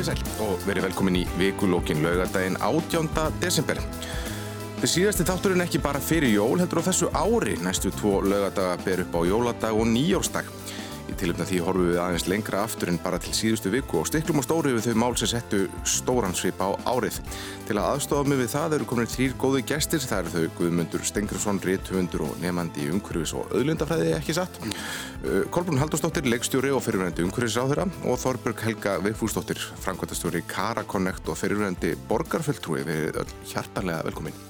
Komið sæl og verið velkomin í vikulókin laugadaginn 18. desember. Þið síðasti þátturinn ekki bara fyrir jól heldur á þessu ári. Næstu tvo laugadaga ber upp á jóladag og nýjórsdag. Tilöfna því horfum við aðeins lengra aftur en bara til síðustu viku og stiklum og stóri við þau mál sem settu stóran svip á árið. Til að aðstofa mig við það eru komin þrýr góði gestir. Það eru þau Guðmundur Stengursson, Rítumundur og nefandi í umhverfis og auðlundafræði ekki satt. Uh, Kolbrún Haldursdóttir, leikstjóri og fyrirvændi umhverfisáðura og Þorbjörg Helga Veifúsdóttir, framkvæmtastjóri Kara Connect og fyrirvændi borgarfulltrúi. Við erum hjartalega velkomin.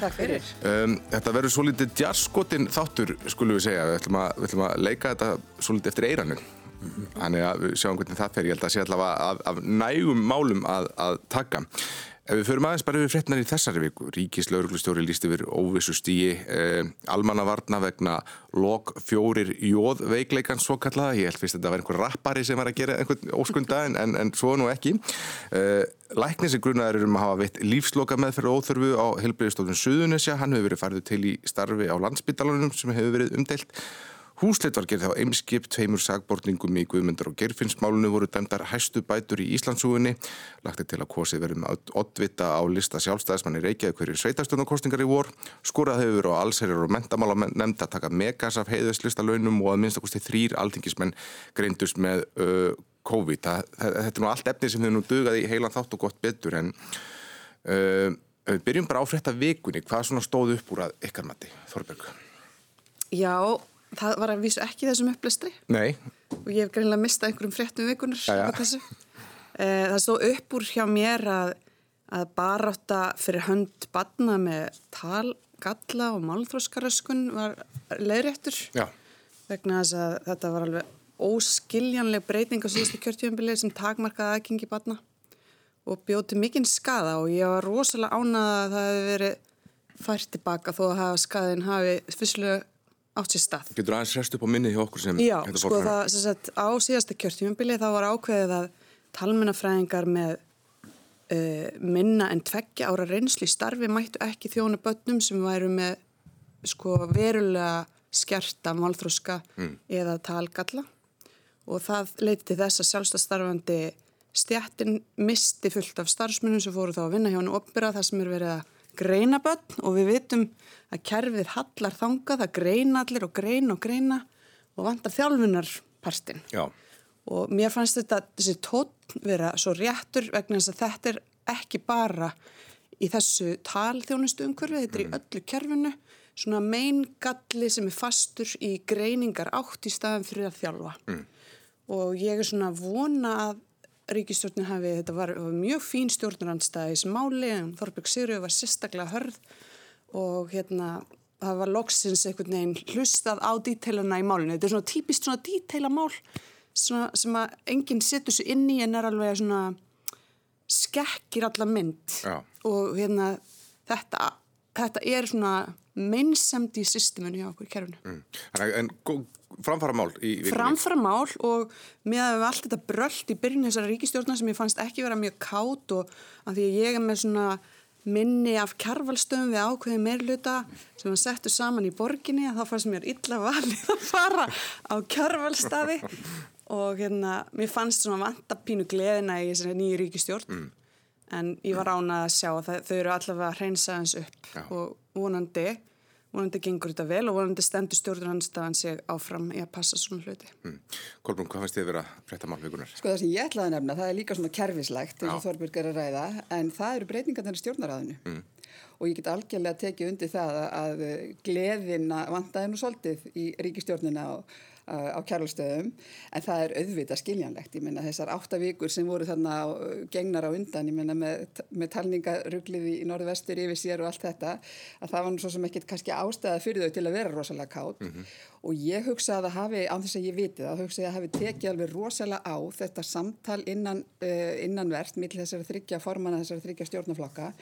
Takk fyrir. Um, þetta verður svo litið djarskotin þáttur, skulum við segja. Við ætlum að, við ætlum að leika þetta svo litið eftir eiranu. Þannig að við sjáum hvernig það fer. Ég held að sé allavega af, af nægum málum að, að taka. Ef við förum aðeins bara yfir fréttnar í þessari viku, Ríkis lauruglustjóri líst yfir óvissu stíi, eh, almannavarna vegna lok fjórir jóð veikleikan svo kallaða, ég held fyrst að þetta var einhver rappari sem var að gera einhvern óskunda en, en, en svo nú ekki. Eh, Læknir sem grunaður um að hafa veitt lífsloka meðferð og óþörfu á helbriðstofnun Suðunisja, hann hefur verið farið til í starfi á landsbytalanum sem hefur verið umdelt. Húsleit var gerð á eimskip, tveimur sagbortningum í Guðmundar og Gerfinnsmálunu voru dæmdar hæstu bætur í Íslandsúinni. Lagt er til að kosið verið með oddvita á lista sjálfstæðismanni Reykjavík hverju sveitastunarkostingar í vor. Skorað hefur á allsherjar og mentamála nefnd að taka megas af heiðuslista launum og að minnstakosti þrýr aldingismenn greindust með uh, COVID. Það, þetta er nú allt efni sem hefur nú dugað í heilan þátt og gott betur en uh, við byrjum bara á frétta vikunni. Hvað stóð upp úr að ykkar mati, Þorberg? Já, það var að vísu ekki þessum upplestri Nei. og ég hef greinlega mistað einhverjum fréttum vikunar á þessu. Eh, það stóð upp úr hjá mér að, að barátta fyrir hönd badna með talgalla og málþróskaröskun var leiðréttur Já. vegna þess að þetta var alveg óskiljanleg breyting á síðustu kjörtjöfumbilið sem takmarkaði aðgengi badna og bjóti mikinn skada og ég var rosalega ánað að það hefði verið fært tilbaka þó að hafa skadin hafi fyrstulega átt sér stað. Getur aðeins rest upp á minni hjá okkur sem Já, sko það, sem sagt, á síðasta kjörtjumubili þá var ákveðið að talmennafræðingar með uh, minna en tveggja ára reynslu í starfi mættu ekki þjónu börnum sem væru með sko verulega skerta málþróska mm. eða talgalla og það leiti til þess að sjálfstafstarfandi stjættin misti fullt af starfsmunum sem fóru þá að vinna hjá hann opera þar sem er verið að greina börn og við vitum að kerfið hallar þanga, það greina allir og greina og greina og vantar þjálfunarpartin. Já. Og mér fannst þetta, þessi tótt vera svo réttur vegna þess að þetta er ekki bara í þessu talþjónustu umhverfið, þetta er í öllu kerfinu, svona meingalli sem er fastur í greiningar átt í staðan fyrir að þjálfa. Mm. Og ég er svona vona að ríkistjórnin hafi, þetta var, var mjög fín stjórnarandstæði í smáli en Þorbjörg Sigurður var sérstaklega hörð og hérna það var loksins einhvern veginn hlustað á díteiluna í málinu. Þetta er svona típist svona díteila-mál sem að enginn setur sér inn í en er alveg svona skekkir alla mynd Já. og hérna þetta, þetta er svona meinsamt í systeminu hjá okkur í kerfinu. Mm. En framfara mál í vikunni? Framfara mál og með að við allt þetta bröld í byrjun þessara ríkistjórna sem ég fannst ekki vera mjög kátt og að því að ég er með svona minni af kjarvalstöðum við ákveði meirluta sem var settu saman í borginni að þá fannst mér illa valið að fara á kjarvalstaði og hérna mér fannst svona vantapínu gleðina í þessari nýju ríkistjórn mm. en ég var ánað að sjá að þau eru allavega að hreinsa hans upp Já. og vonandi vonandi gengur þetta vel og vonandi stendur stjórnarnanstafan sig áfram í að passa svona hluti. Mm. Kolbrún, hvað fannst þið að vera frétta málvíkunar? Sko það sem ég ætlaði að nefna, það er líka svona kerfislegt eins og Þorbjörg er að ræða, en það eru breytingar þenni stjórnaræðinu mm. og ég get algjörlega tekið undir það að gleðina vandaði nú svolítið í ríkistjórnina og á kærlustöðum en það er auðvitað skiljanlegt ég menna þessar átta vikur sem voru þarna á, gengnar á undan, ég menna með, með talningaruglið í norðvestur yfir sér og allt þetta, að það var nú svo sem ekkit kannski ástæða fyrir þau til að vera rosalega kátt mm -hmm. og ég hugsa að það hafi án þess að ég viti það, hugsa að það hafi tekið alveg rosalega á þetta samtal innan, uh, innanvert mill þessari þryggja formana þessari þryggja stjórnaflokka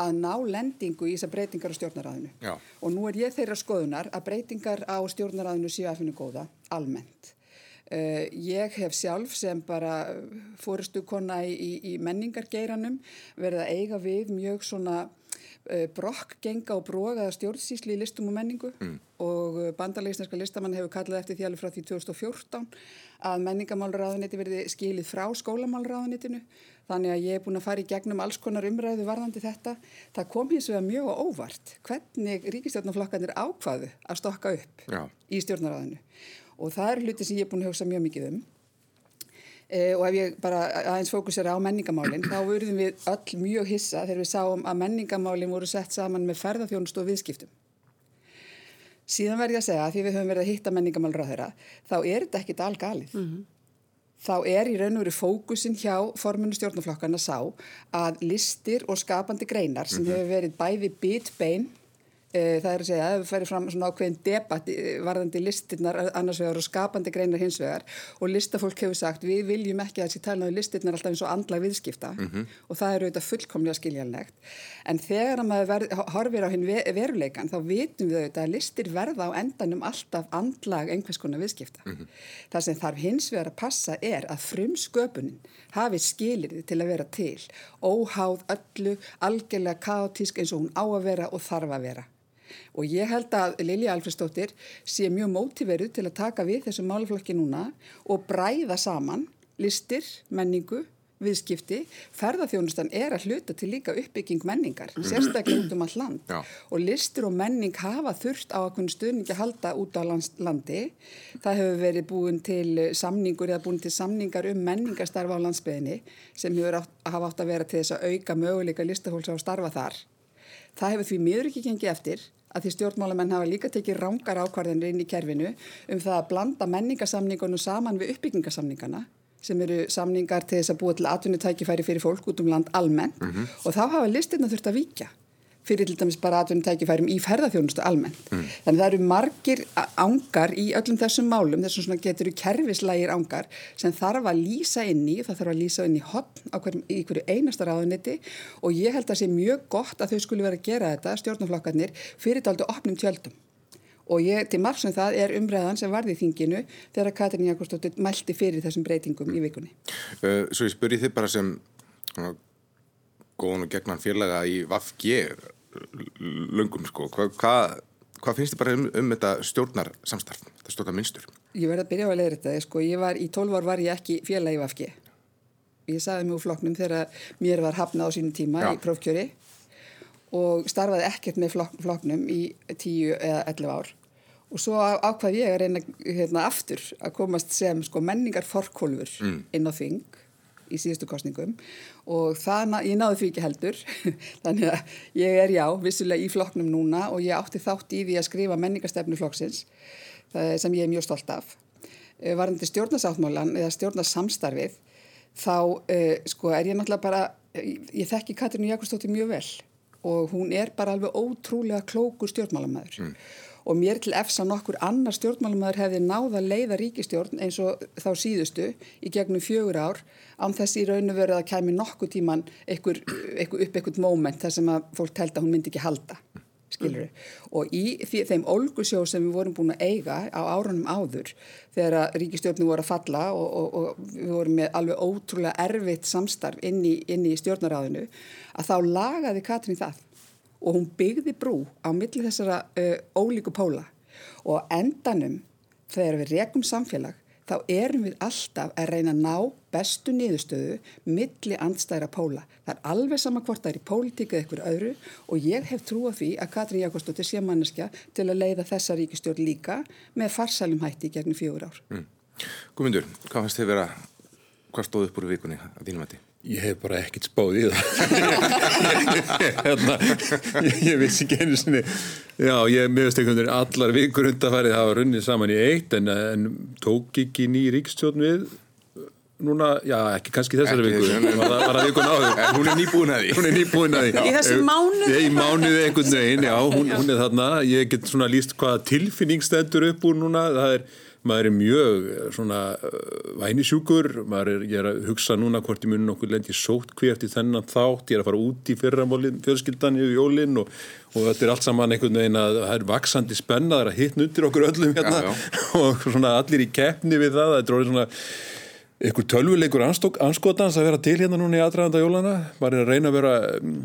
að ná lendingu í þessar breytingar á stjórnaræðinu. Já. Og nú er ég þeirra skoðunar að breytingar á stjórnaræðinu séu að finna góða, almennt. Uh, ég hef sjálf sem bara fórustu kona í, í, í menningargeiranum verið að eiga við mjög svona uh, brokkgenga og brogaða stjórnsýsli í listum og menningu mm. og bandarlegisneska listamann hefur kallað eftir því alveg frá því 2014 að menningamálraðuniti verði skilið frá skólamálraðunitinu þannig að ég er búin að fara í gegnum alls konar umræðu varðandi þetta. Það kom hins vegar mjög óvart hvernig ríkistjórnaflokkanir ákvaðu að stokka upp Já. í stjórnaráðinu og það er hluti sem ég er búin að hugsa mjög mikið um og ef ég bara aðeins fókusera á menningamálinn þá verðum við öll mjög hissa þegar við sáum að menningamálinn voru sett saman með ferðarþjónust og viðskiptum síðan verð ég að segja að því við höfum verið að hitta menningamálur á þeirra þá er þetta ekkit algalið mm -hmm. þá er í raun og veru fókusin hjá forminu stjórnaflokkana sá að listir og skapandi greinar sem mm -hmm. hefur verið bæði bitbein Eh, það er að segja að við færi fram svona ákveðin debatt eh, varðandi listirnar annars vegar og skapandi greinar hins vegar og listafólk hefur sagt við viljum ekki að þessi talnaðu listirnar alltaf eins og andla viðskipta mm -hmm. og það eru auðvitað fullkomlega skiljanlegt en þegar að maður horfir á hinn veruleikan þá vitum við auðvitað að listir verða á endanum alltaf andlag einhvers konar viðskipta. Mm -hmm. Það sem þarf hins vegar að passa er að frumsköpunin hafi skilir til að vera til óháð öllu algjörlega kaotísk eins og hún á að vera og þarf að vera og ég held að Lilja Alfredsdóttir sé mjög mótiveruð til að taka við þessum málaflokki núna og bræða saman listir, menningu, viðskipti, ferðarþjónustan er að hluta til líka uppbygging menningar, mm. sérstaklega út um all land Já. og listir og menning hafa þurft á að kunna stuðningi halda út á landi. Það hefur verið búin til samningur eða búin til samningar um menningastarfa á landsbyðinni sem hefur átt, hafa átt að vera til þess að auka möguleika listafólks á að starfa þar. Það hefur því miður ekki gengið eftir að því stjórnmálamenn hafa líka tekið rángar ákvarðinir inn í kerfinu um það að blanda menningasamningunum saman við uppbyggingasamningana sem eru samningar til þess að búa til atvinnutækifæri fyrir fólk út um land almennt mm -hmm. og þá hafa listirna þurft að vika fyrir til dæmis bara atvinnutækifærum í ferðarþjónustu almennt. Mm. Þannig það eru margir ángar í öllum þessum málum, þessum svona getur kerfislægir ángar sem þarf að lýsa inn í, það þarf að lýsa inn í hotn á hverjum, í hverju einasta ráðuniti og ég held að það sé mjög gott að þau skuli vera að gera þetta, stjórnumflokkarnir, fyrir daldu opnum tjöldum. Og ég, til margsum það, er umræðan sem varði í þinginu þegar Katrin Jakobsdóttir mælti fyrir þessum breytingum í vikunni. Uh, svo ég spyr þið bara sem góðan og gegnan félaga í VAFG löngum sko. Hvað hva, hva finnst þið bara um, um þetta stjórnar samstarf, þetta stjórnar minnstur? Ég verði að byrja á að leiða þetta, sko. Var í 12 ár var ég ekki félagi í VAFG. Ég saði mjög floknum þegar mér var hafnað á sínum tíma Já. í prófkjöri og starfaði ekkert með flok, floknum í 10 eða 11 ár. Og svo ákvað ég að reyna hérna, aftur að komast sem sko, menningar forkólfur mm. inn á þing í síðustu kostningum og það, ég náði því ekki heldur. Þannig að ég er já, vissulega í flokknum núna og ég átti þátt í því að skrifa menningarstefnu flokksins sem ég er mjög stolt af. Eh, varandi stjórnasáttmálan eða stjórnarsamstarfið þá uh, sko er ég náttúrulega bara ég þekki Katrínu Jakobsdóttir mjög vel og hún er bara alveg ótrúlega klókur stjórnmálamæður mm og mér til efsa nokkur annar stjórnmálumæður hefði náða leiða ríkistjórn eins og þá síðustu í gegnum fjögur ár án þess í rauninu verið að kæmi nokkuð tíman ekkur, ekkur upp ekkert móment þar sem að fólk held að hún myndi ekki halda skilur mm. og í því, þeim olgusjó sem við vorum búin að eiga á árunum áður þegar að ríkistjórnum voru að falla og, og, og við vorum með alveg ótrúlega erfitt samstarf inn í, inn í stjórnaráðinu að þá lagaði Katrín það og hún byggði brú á milli þessara uh, ólíku póla og endanum þegar við rekum samfélag þá erum við alltaf að reyna að ná bestu niðurstöðu milli andstæra póla. Það er alveg sama hvort það er í pólitíka eða ykkur öðru og ég hef trú á því að Katrín Jakobsdóttir sé manneskja til að leiða þessa ríkistjórn líka með farsalum hætti gegnum fjögur ár. Mm. Guðmundur, hvað fannst þið vera, hvað stóð upp úr vikunni að þínum hætti? Ég hef bara ekkert spáð í það. Hérna, ég, ég vissi ekki einu sinni. Já, ég meðast einhvern veginn allar vikur undarfærið hafa runnið saman í eitt en, en tók ekki ný ríkstjórn við núna, já ekki kannski þessari viku. var, var það vikun áður en hún er nýbúin að því. Hún er nýbúin að því. Í þessu mánuð í mánuðu einhvern veginn, já, hún, hún er þarna. Ég get svona líst hvaða tilfinning stendur upp úr núna. Það er maður er mjög eh, svona uh, vænisjúkur, maður er, er að hugsa núna hvort ég muni nokkuð lendi sótt hví eftir þennan þátt, ég er að fara út í fyrramólin fjölskyldan í jólinn og, og þetta er allt saman einhvern veginn að það er vaksandi spenna, það er að hitna undir okkur öllum hérna. Já, og svona allir í keppni við það, það er orðið svona einhver tölvuleikur anskotans að vera til hérna núna í aðræðanda jólana er að reyna að vera mm,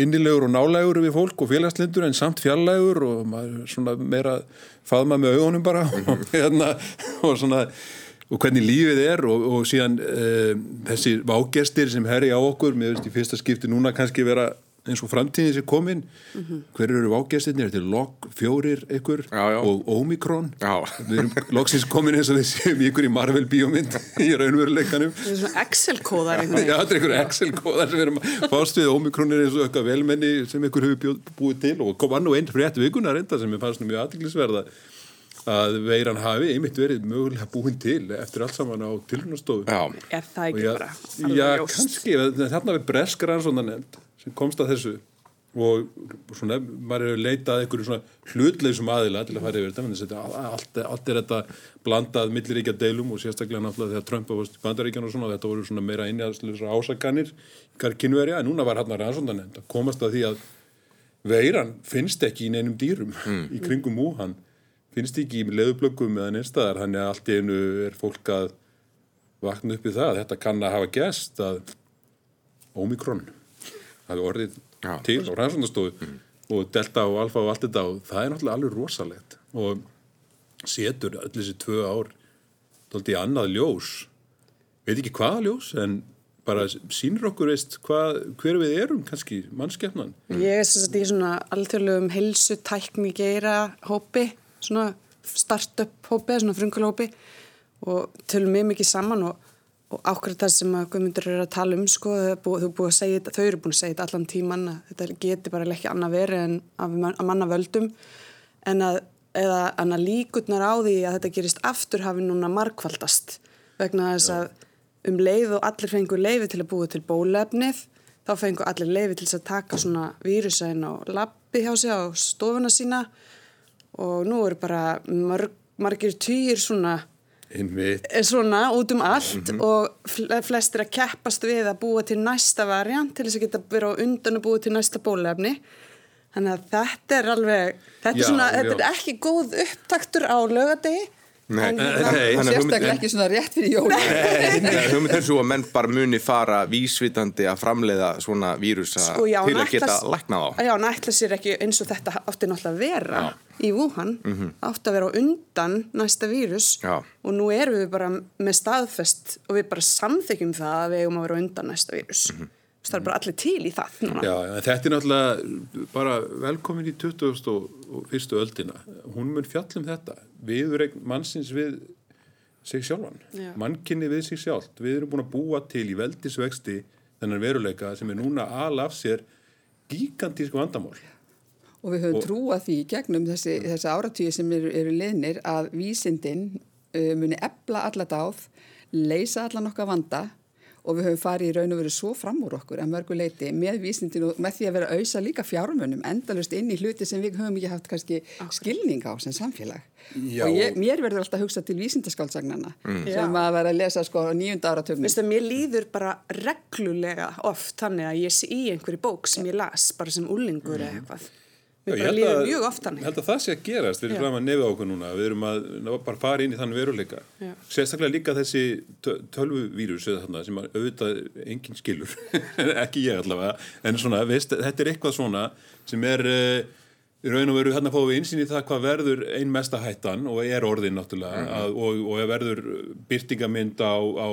innilegur og nálegur við fólk og félagslindur en samt fjarlægur og maður svona meira faðma með augunum bara og, hérna, og svona og hvernig lífið er og, og síðan e, þessi vágestir sem herri á okkur með veist, í fyrsta skipti núna kannski vera eins og framtíðin sem komin. Mm -hmm. hver eru vágestirnir, þetta er log fjórir ykkur Já, já. og Omikron Já. við erum loksins komin eins og við séum ykkur í Marvel bíómynd í raunveruleikanum. Það er svona Excel-kóðar þetta er einhver Excel-kóðar sem við erum fást við. Omikron er eins og eitthvað velmenni sem ykkur hefur búið til. Og kom annu einn frétt vikuna reynda sem ég fannst nú mjög aðtiklisverða að veiran hafi einmitt verið mögulega búin til eftir allt saman á tilhörnastofu Já, Er það ekki bara já, kannski, þarna við breskar ansvonda nefnd sem komst að þessu og svona, maður hefur leitað einhverju svona hlutleysum aðila til að fara yfir þetta, allt, allt er þetta blandað milliríkja deilum og sérstaklega náttúrulega þegar Trump var í bandaríkjan og svona, þetta voru svona meira innjæðslega ásakanir, hver kynverja, en núna var hann að rannsónda nefnd að komast að því að veiran finnst ekki í neinum dýrum í kringum Wuhan finnst ekki í leðublöggum eða neinstæðar, hann er allt í einu er fólk að vakna upp í það, þetta kann að hafa gest að Omikron hafi orðið Já. til á rannsóknastofu og delta og alfa og allt þetta og það er náttúrulega alveg rosalegt. Og setur öll þessi tvö ár í annað ljós. Veit ekki hvaða ljós en bara sýnir okkur veist hvað, hver við erum kannski mannskefnan Ég er sem sagt í svona alþjóðlegum helsu tækni geira hópi, svona start-up hópi, svona frungulhópi og tölum mjög mikið saman og, og ákveður það sem að Guðmundur er að tala um sko, búið, búið að segja, þau eru búin að segja þetta allan tíman að þetta geti bara ekki annað verið en af manna völdum. En að, að líkurnar á því að þetta gerist aftur hafi núna markvaldast vegna þess að um leið og allir fengu leifi til að búa til bólefnið þá fengu allir leifi til þess að taka svona vírusaðin á labbi hjá sig á stofuna sína. Og nú eru bara marg, margir týr svona, svona út um allt og fl- flestir að keppast við að búa til næsta variant til þess að geta verið á undan og búa til næsta bólefni þannig að þetta er alveg þetta, Já, er, svona, þetta er ekki góð upptaktur á lögadegi Nei. Sérstaklega ekki svona rétt fyrir jól. hugmynd er svo að menn bara muni fara vísvitandi að framleiða svona vírusa Sko, já, til að geta læknað á. Já, hann ætla sér ekki eins og þetta átti náttúrulega að vera í Wuhan, átti að vera undan næsta vírus. Já. og nú erum við bara með staðfest og við bara samþykjum það að við eigum að vera undan næsta vírus. Mhm. Það er bara allir til í það núna. Já, þetta er náttúrulega bara velkomin í 20. og og fyrstu öldina. Hún mun fjallum þetta. Viðurregn mannsins við sig sjálfan. Já. Mannkinni við sig sjálft. Við erum búin að búa til í veldisvexti þennan veruleika sem er núna alaf sér gigantísk vandamál. Og við höfum Og- trúað því í gegnum þessi, þessi áratvíi sem eru, eru liðnir að vísindin uh, muni ebla alla dáð, leysa allan okkar vanda og við höfum farið í raun og verið svo fram úr okkur að mörgu leiti með vísindin og með því að vera að auðsa líka fjármunum endalust inn í hluti sem við höfum ekki haft kannski skilning á sem samfélag. Já. Og ég, mér verður alltaf að hugsa til vísindaskáltsagnana sem að vera að lesa sko á nýjunda áratögnum. Veistu, mér líður bara reglulega oft þannig að ég sé í einhverju bók sem ég las bara sem úlingur eða eitthvað. Ég bara að- mjög oft Ég held að það sé að gerast, við erum fram að nefa okkur núna, við erum að bara fara inn í þann veruleika. Já. Sérstaklega líka þessi tö- tölvuvírus sem að auðvitað enginn skilur, ekki ég allavega, en svona, veist, þetta er eitthvað svona sem er uh, í raun og veru hérna fáum við einsinn í það hvað verður ein mesta hættan og er orðin náttúrulega að, og, og verður byrtingamind á, á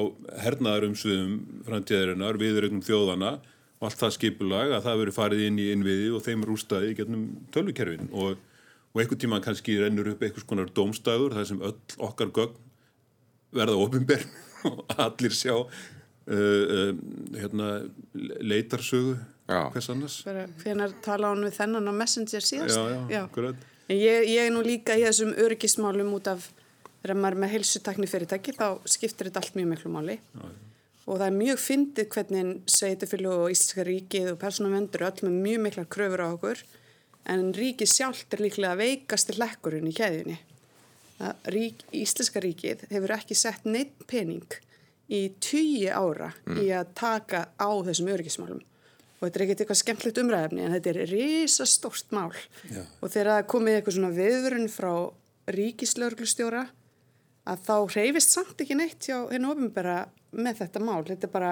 hernaðarumsviðum framtíðarinnar, viðregnum þjóðana og allt það skipulag að það verður farið inn í innviði og þeim rústaði í getnum tölvukerfin og, og einhvern tíma kannski rennur upp einhvers konar dómstæður þar sem öll okkar gögn verða ofinber og allir sjá uh, uh, hérna, leitarsögu Já. hvers annars hvenar tala hann við þennan á Messenger síðast? Já, já. En Ég, ég er nú líka í þessum öryggismálum út af þegar maður er með heilsutakni fyrirtæki þá skiptir þetta allt mjög miklu máli og það er mjög fyndið hvernig sveitufélag og Íslandska ríkið og persónuvendur öll með mjög miklar kröfur á okkur. En ríkið sjálft er líklega veikasti hlekkurinn í keðjunni. Að rík, Íslenska ríkið hefur ekki sett neitt pening í tíu ára í að taka á þessum öryggismálum. Og þetta er ekkert eitthvað skemmtilegt umræðefni en þetta er risastórt mál. Já. og þegar það er komið eitthvað svona viðvörun frá ríkislauglustjóra að þá reyfist samt ekki neitt hjá henni ofinbera með þetta mál þetta er bara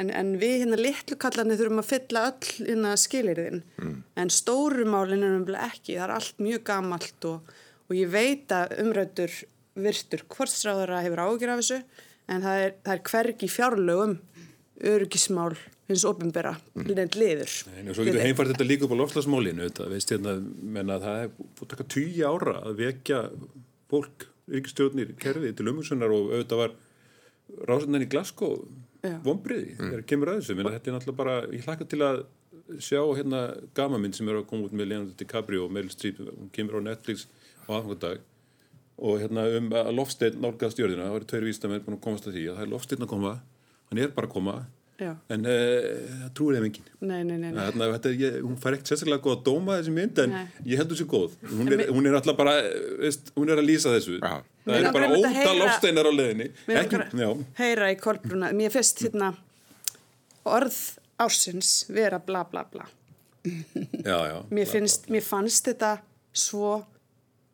en, en við hérna litlu kallarnir þurfum að fylla öll hérna skilirðin mm. en stóru málin er umlega ekki það er allt mjög gamalt og, og ég veit að umrættur virtur hvortstráðara hefur ágjur af þessu en það er, það er hvergi fjárlögum öryggismál hins ofinbera mm. liður Nei, og svo getur heimfært þetta líka upp á lofslagsmálinu þetta, veist hérna, menna það er búið að taka tíu ára að vekja fólk, ríkistjórnir, kerfið til umhversunar og auðvitað var rásendan í Glasgow Já. vombriði þegar kemur að þessu, menna þetta er náttúrulega bara ég hlakka til að sjá hérna gamamynd sem er að koma út með Leonardo DiCaprio og Meryl Streep, hún kemur á Netflix á aðfangadag og hérna um að Lofsteinn nálgast jörðina, það var tveir vísdamenn búin að komast að því að það er Lofsteinn að koma, hann er bara að koma Já. en uh, það trúir þeim enginn. Nei, nei, nei. Þarna, þetta, er- ég, hún fær ekkert sérstaklega góð að dóma þessi mynd en Nei. ég heldur sér góð. Hún er, hún er alltaf bara, veist, hún er að lýsa þessu. Já. það er bara heyra- lofsteinar á leiðinni. Mér Ekki, heyra í kolbruna mér finnst hérna orð ársins vera bla bla bla. Já, já mér, finnst, mér fannst þetta svo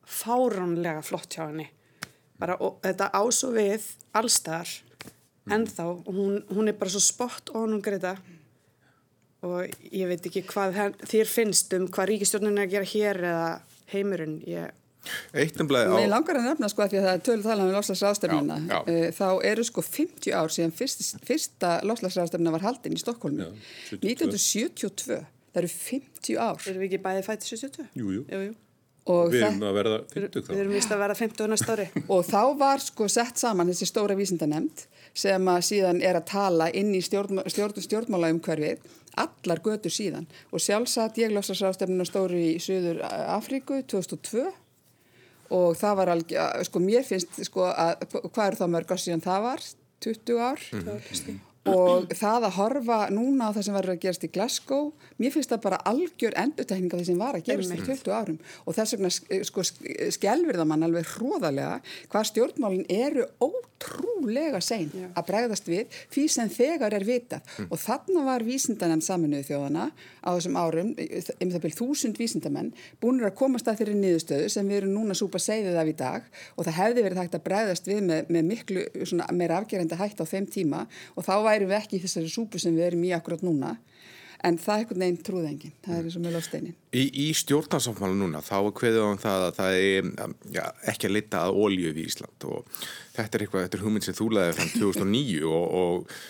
fáránlega flott hjá henni. Bara og, þetta ásó við allstaðar ennþá og hún, hún er bara svo spott og hún greita og ég veit ekki hvað henn, þér finnst um hvað ríkistjórnin er að gera hér eða heimurinn ég. Mér langar að nefna sko að því að það er tölu tala um já. Uh, Þá eru sko 50 ár síðan fyrst, fyrsta lofslagsráðstefnuna var haldin í Stokkólmi. Já, 72. 1972. Það eru 50 ár. erum við ekki bæði fætti 72? Jú, jú. jú, jú. Og, Við erum að verða Við 50 þá. við erum vist að vera 50 næsta ári. Og þá var sko sett saman þessi stóra vísindanemnd sem að síðan er að tala inn í stjórn, stjórn, stjórnmála umhverfið allar götur síðan. Og sjálfsagt ég lofslagsráðstefnuna stóru í Suður Afríku 2002 og það var alveg, sko mér finnst sko að, hvað er það mörg ár síðan það var? 20 ár og það að horfa núna á það sem var að gerast í Glasgow mér finnst það bara algjör endurtekning af því sem var að gerast í 20 árum. Og þess vegna sk- sko, skelfir það mann alveg hróðalega hvað stjórnmálin eru ótrúlega sein að bregðast við því sem þegar er vitað. Og þarna var vísindanemn saminuðu þjóðana á þessum árum, um það byrð þúsund vísindamenn búinur að komast að þeirri niðurstöðu sem við erum núna súpa segðið af í dag. Og það hefði verið hægt að bregðast við með, með miklu svona, værum við ekki í þessari súpu sem við erum í akkurat núna en það er einhvern veginn trúð enginn, það er eins og með lofsteinin. Í, í stjórnarsáttmála núna þá er kveðið á um það að það er ja, ekki að leita að ólíu við Ísland og þetta er eitthvað, þetta er hugmynd sem þú laðið fram 2009 og, og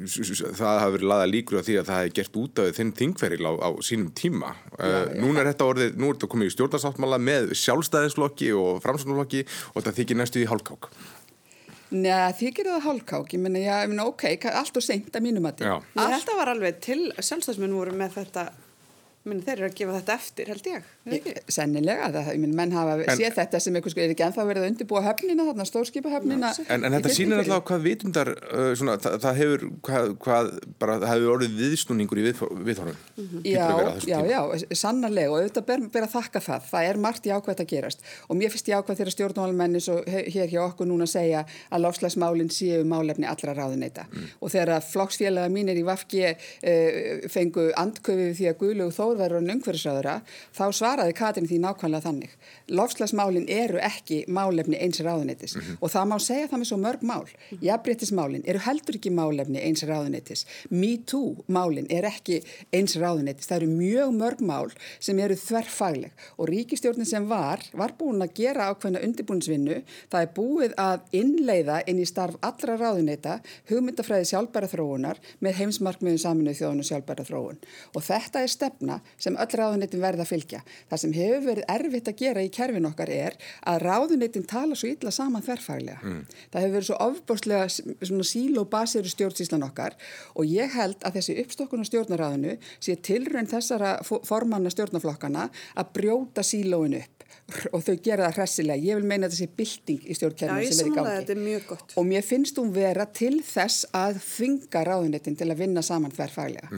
það hafi verið laða líkur á því að það hefði gert út af þinn þingferil á, á sínum tíma. Uh, núna er þetta orðið, nú er þetta komið í stjórnarsáttmála með sjálfstæðinsflokki og framsvonarflokki og þetta þykir næstu í hálkák. Nei, því gerir það hálkák, ég menna, ok, allt og seint að mínum að held að var alveg til sjálfstæðsmenn voru með þetta minn, þeir eru að gefa þetta eftir held ég, ekki? Sennilega, það, ég menn, menn hafa En- séð þetta sem eitthvað, sko, er ekki ennþá verið að undirbúa höfnina, þarna stórskipahöfnina. En, en þetta sýnir alltaf hvað vitundar, uh, svona, það, það hefur, hvað, hvað, bara, það hefur orðið viðsnúningur í viðhorfum. Já, já, já, sannarlega og auðvitað ber, ber að þakka það. Það er margt jákvæmt að gerast og mér finnst jákvæmt þegar stjórnmálmenni svo hér hjá okkur núna segja að lofslagsmálinn séu málefni allra ráðuneyta og þegar að flokksfélaga mínir í Vafki uh, fengu andköfið því að Guðlegu Þór verður en umhverfisráðura þá svaraði Katrin því nákvæmlega þannig. Lofslagsmálinn eru ekki málefni eins ráðuneytis og það má segja það með svo mörg mál. Jafnbryttismálinn eru heldur ekki málefni eins ráðuneytis. MeToo málinn er ekki eins ráðuneytis. Það eru mjög mörg mál sem eru þverfagleg og ríkistjórnin sem var, var búin að gera ákveðna undirbúinsvinnu. Það er búið að innleiða inn í starf allra ráðuneyta hugmyndafræði sjálfbæra þróunar með heimsmarkmiðum saminuð þjóðun og sjálfbæra þróun. Og þetta er stefna sem öll ráðuneytin verða að fylgja. Það sem hefur verið erfitt að gera í kerfin okkar er að ráðuneytin tala svo illa saman þverfaglega. Það hefur verið svo ofbórslega svona síl og basiru stjórnsíslan okkar og ég held að þessi uppstokkun á stjórnaráðinu sé tilraun þessara fo- formanna stjórnaflokkana að brjóta sílóin upp og þau gera það hressilega. Ég vil meina að þessi bylting í Já, stjórnkerfinu sem er í gangi. þetta er mjög gott. Og mér finnst hún vera til þess að þvinga ráðuneytin til að vinna saman þverfaglega.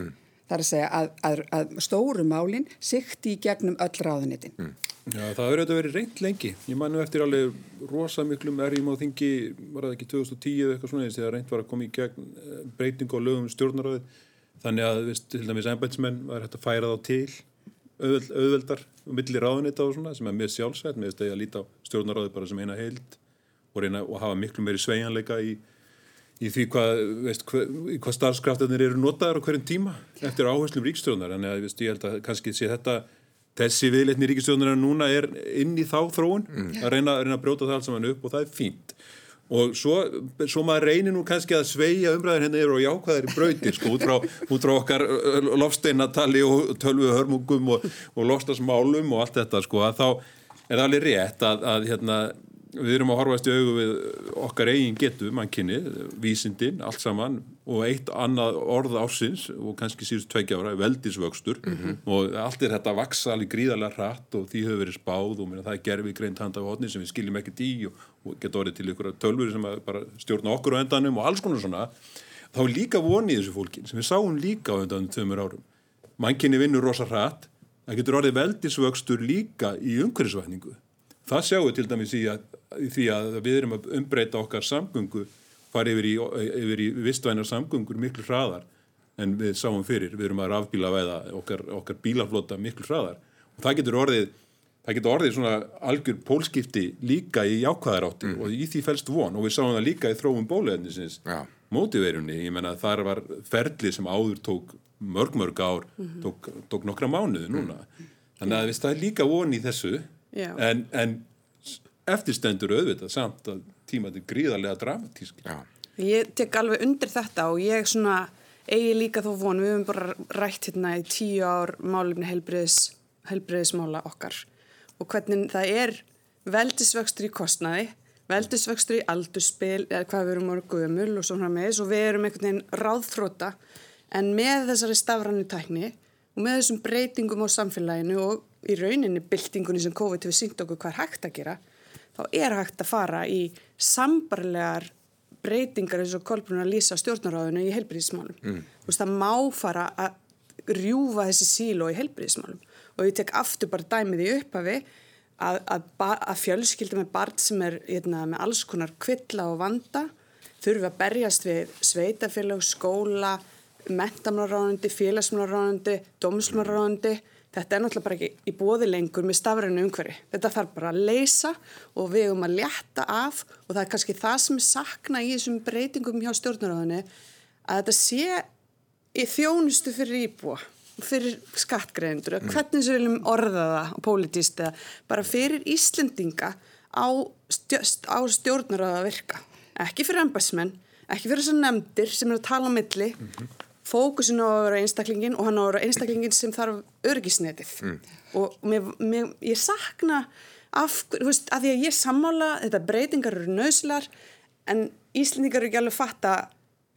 Það er að segja að, að, að stóru málinn sikti í gegnum öll ráðuneytin. Já, það hefur auðvitað verið reynd lengi. Ég mannu eftir alveg rosa miklum erjum á þingi, var það ekki 2010 eða eitthvað svona, þegar reynd var að koma í gegn eh, breyting á lögum stjórnaráði. Þannig að, veist, til dæmis embætsmenn var hægt að færa þá til auðveld, auðveldar og milli ráðunita og svona, sem er mjög sjálfsætt, með þess að ég að líta á stjórnaráði bara sem eina heild og reyna að hafa miklu meiri sveianleika í, í því hvað, veist, hvað, hvað starfskraftarnir eru notaður á hverjum tíma eftir áherslum ríkstjórnar. Þannig að, veist, ég held að kannski sé þetta þessi viðleitni ríkistjóðunar núna er inn í þá þróun mm. að reyna, reyna að brjóta það allt saman upp og það er fínt og svo, svo maður reynir nú kannski að sveia umræðin henni hérna yfir og jákvæðar í brautir sko út frá, út frá okkar lofsteinatali og tölvu hörmungum og, og lofstasmálum og allt þetta sko að þá er alveg rétt að, að hérna við erum að horfast í augu við okkar eigin getu, mannkinni, vísindin, allt saman og eitt annað orð ásins og kannski síðust tveikja ára, veldisvöxtur. Mm -hmm. og allt er þetta vaksa alveg gríðarlega hratt og því hefur verið spáð og minna, það er gerfið greint handa á hodni sem við skiljum ekkert í og, og getur orðið til ykkur tölvur sem bara stjórna okkur á endanum og alls konar svona. Þá er líka vonið þessu fólkin sem við sáum líka á endanum tveimur árum. Mannkinni vinnur rosa hratt það getur orðið veldisvöxtur líka í umhverfisvætningu það sjáum við til dæmis í að því að við erum að umbreyta okkar samgöngu fara yfir í, yfir í vistvænar samgöngur miklu hraðar en við sáum fyrir, við erum að rafbíla væða okkar, okkar bílaflota miklu hraðar og það getur orðið það getur orðið svona algjör pólskipti líka í jákvæðarátti mm. og í því fælst von og við sáum það líka í þróum bóluefnisins ja. mótiverunni, ég menna þar var ferli sem áður tók mörg mörg ár, mm -hmm. tók, tók nokkra mánuði núna, mm. þannig að það er líka von í þessu en, en eftirstendur auðvitað samt að tímaði gríðarlega dramatísk Já. Ég tek alveg undir þetta og ég svona eigi líka þó von, við höfum bara rætt hérna í tíu ár málumni helbriðis, helbriðismála okkar og hvernig það er veldisvöxtur í kostnaði veldisvöxtur í aldurspil eða hvað við erum orðið gömul og svona með og við erum einhvern veginn ráðfróta en með þessari stafrannu tækni og með þessum breytingum á samfélaginu og í rauninni byltingunni sem COVID hefur sínt okkur hvað er hægt að gera þá er hægt að fara í sambarlegar breytingar eins og kolbruna að lýsa stjórnaráðinu í helbriðismálum. Mm. Það má fara að rjúfa þessi síló í helbriðismálum og ég tek aftur bara dæmið í upphafi að, að, að fjölskylda með barn sem er hérna, með alls konar kvilla og vanda þurfi að berjast við sveitafélag, skóla, mentamlaráðandi, félagsmlaráðandi, domsmlaráðandi Þetta er náttúrulega bara ekki í bóði lengur með stafrænu umhverfi. Þetta þarf bara að leysa og við um að létta af og það er kannski það sem er sakna í þessum breytingum hjá stjórnaráðinu að þetta sé í þjónustu fyrir íbúa, fyrir skattgreðendur, mm. hvernig sem við viljum orða það pólitíst eða bara fyrir Íslendinga á, stjórn, á stjórnaráða virka. Ekki fyrir embæsmenn, ekki fyrir þessar nefndir sem er að tala á milli mm -hmm fókusin á að vera einstaklingin og hann á að vera einstaklingin sem þarf örgisnetið mm. og mér, mér, ég sakna af, þú veist, af því að ég sammála þetta breytingar eru nöðslar en Íslendingar eru ekki alveg fatta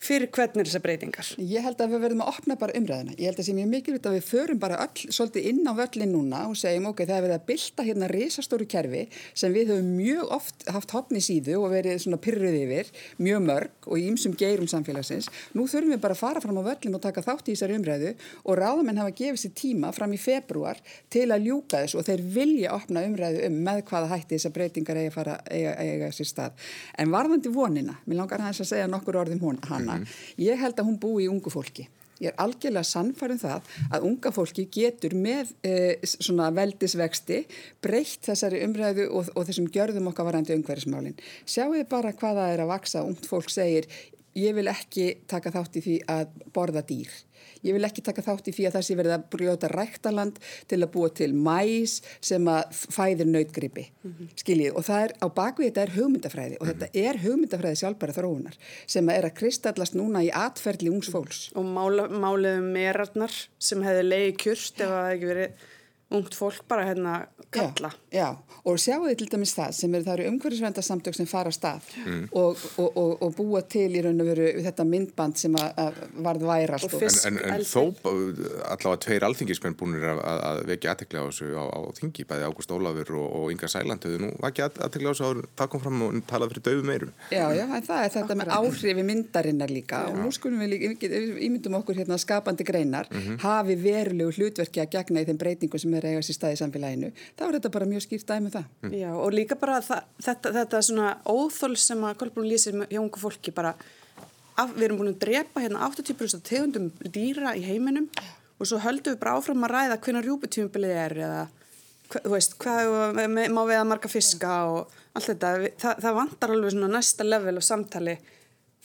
fyrir hvernig þessar breytingar? Ég held að við verðum að opna bara umræðina. Ég held að sé mjög mikilvægt að við förum bara öll svolítið inn á völlin núna og segjum ok, það er verið að bylta hérna risastóru kerfi sem við höfum mjög oft haft hopni síðu og verið svona pyrruð yfir, mjög mörg og í ymsum geirum samfélagsins. Nú þurfum við bara að fara fram á völlin og taka þátt í þessari umræðu og ráðamenn hafa gefið sér tíma fram í februar til að ljúka þessu og þeir vilja opna umræðu um með hvaða hætti þessar breytingar eiga, eiga, eiga sér stað. En varðandi vonina, mér langar að segja nokkur orðum hana, hana. Mm. Ég held að hún búi í ungu fólki. Ég er algjörlega sannfærið um það að unga fólki getur með eh, svona veldisvexti breytt þessari umræðu og, og þessum gjörðum okkar varandi umhverfismálinn. Sjáu þið bara hvaða er að vaksa. Ungt fólk segir ég vil ekki taka þátt í því að borða dýr. Ég vil ekki taka þátt í því að það sé verið að brjóta ræktaland til að búa til mæs sem að fæðir nautgripi, mm -hmm. skiljið. Og það er, á bakvið þetta er hugmyndafræði og þetta er hugmyndafræði sjálfbæra þróunar sem er að kristallast núna í atferðli ungs fólks. Og máliðum merarnar sem hefði leiði kjurst ef það ekki verið ungt fólk bara hérna kalla. Já, já. og sjáu þið til dæmis það sem eru, það eru umhverfisvendarsamtök sem fara að stað mm. og, og, og, og búa til í raun og veru þetta myndband sem að, að varð værast. En, en, en þó allavega tveir alþingismenn búinir að, að vekja aðtekla á þessu á, á þingi, bæði Ágúst Ólafur og Inga Sæland hefur nú vakið aðtekla á þessu að það kom fram og talað fyrir döfu meirum. Já, já, en það er þetta Akkurat. með áhrifi myndarinnar líka já. og nú skulum við líka, ímyndum okkur hérna skapandi greinar, mm -hmm. hafi verulegu hlutverki að gegna í þeim breytingu sem sem er eiga sér stað í samfélaginu, þá er þetta bara mjög skýrt dæmi um það. Mm. Já, og líka bara það, þetta, þetta svona óþól sem að Kolbrún lýsir hjá ungu fólki bara, af, við erum búin að drepa hérna 80% tegundum dýra í heiminum og svo höldum við bara áfram að ræða hvernig rjúputímubilið er eða þú veist, hvað má við að marga fiska og allt þetta, það, það vantar alveg svona næsta level af samtali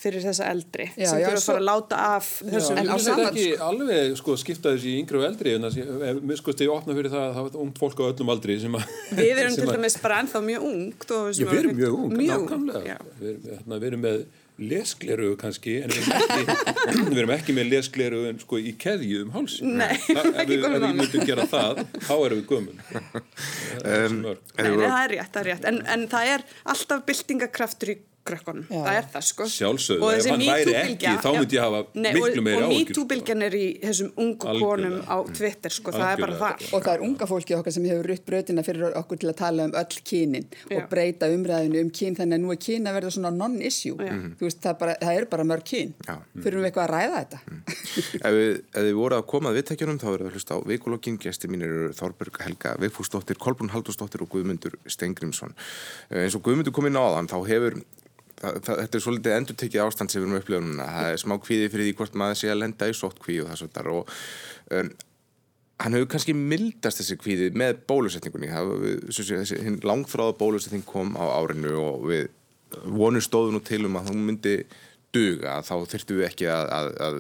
fyrir þessa eldri já, sem fyrir að fara að láta af þessum. En það er ekki alveg sko, skipta þessi yngri og eldri en það er sko stegi opna fyrir það að það er ungt fólk á öllum aldri sem að... Við erum til dæmis bara ennþá mjög ungt. Já, við erum mjög ungt, nákvæmlega. Við, hérna, við erum með lesgleru kannski en við erum ekki, við erum ekki með lesgleru sko, í keðju um hálsin Nei, Þa, ef við, við myndum gera það þá erum við gömul um, Nei, það er rétt, það er rétt en, en það er alltaf byltingakraftur í krökkunum, það er það sko. Sjálfsögðu, ef hann væri ekki þá myndi ég hafa Nei, miklu meiri ágjur Og MeToo-bylgjan er í þessum ungu konum á Twitter sko, það er bara það. Og það er unga fólki okkar sem hefur rutt bröðina fyrir okkur til að tala um öll kynin og breyta umræðinu um kyn þannig að nú er kyn að verða svona non-issue. Þú veist, það, bara, það er bara mörg kyn. Fyrir við eitthvað að ræða þetta. Mm. Ef við, við vorum að koma að viðtækjunum þá erum við að hlusta á veikulokkin gæsti mín eru Þorberg Helga Veifúsdóttir, Kolbrún Haldursdóttir og Guðmundur Stengrimsson eins og Guðmundur kom inn á þann þá hefur þetta er svolítið endur tekið ástand sem við erum upplifað núna. Það er smá kvíði fyrir því hvort maður sé að lenda í sótt kvíð og það svona og um, hann hefur kannski mildast þessi kvíði með bólusetningunni. Langþráða bólusetning kom á árinu og við vonum stóðu nú til um að hún myndi duga þá þurftum við ekki að, að, að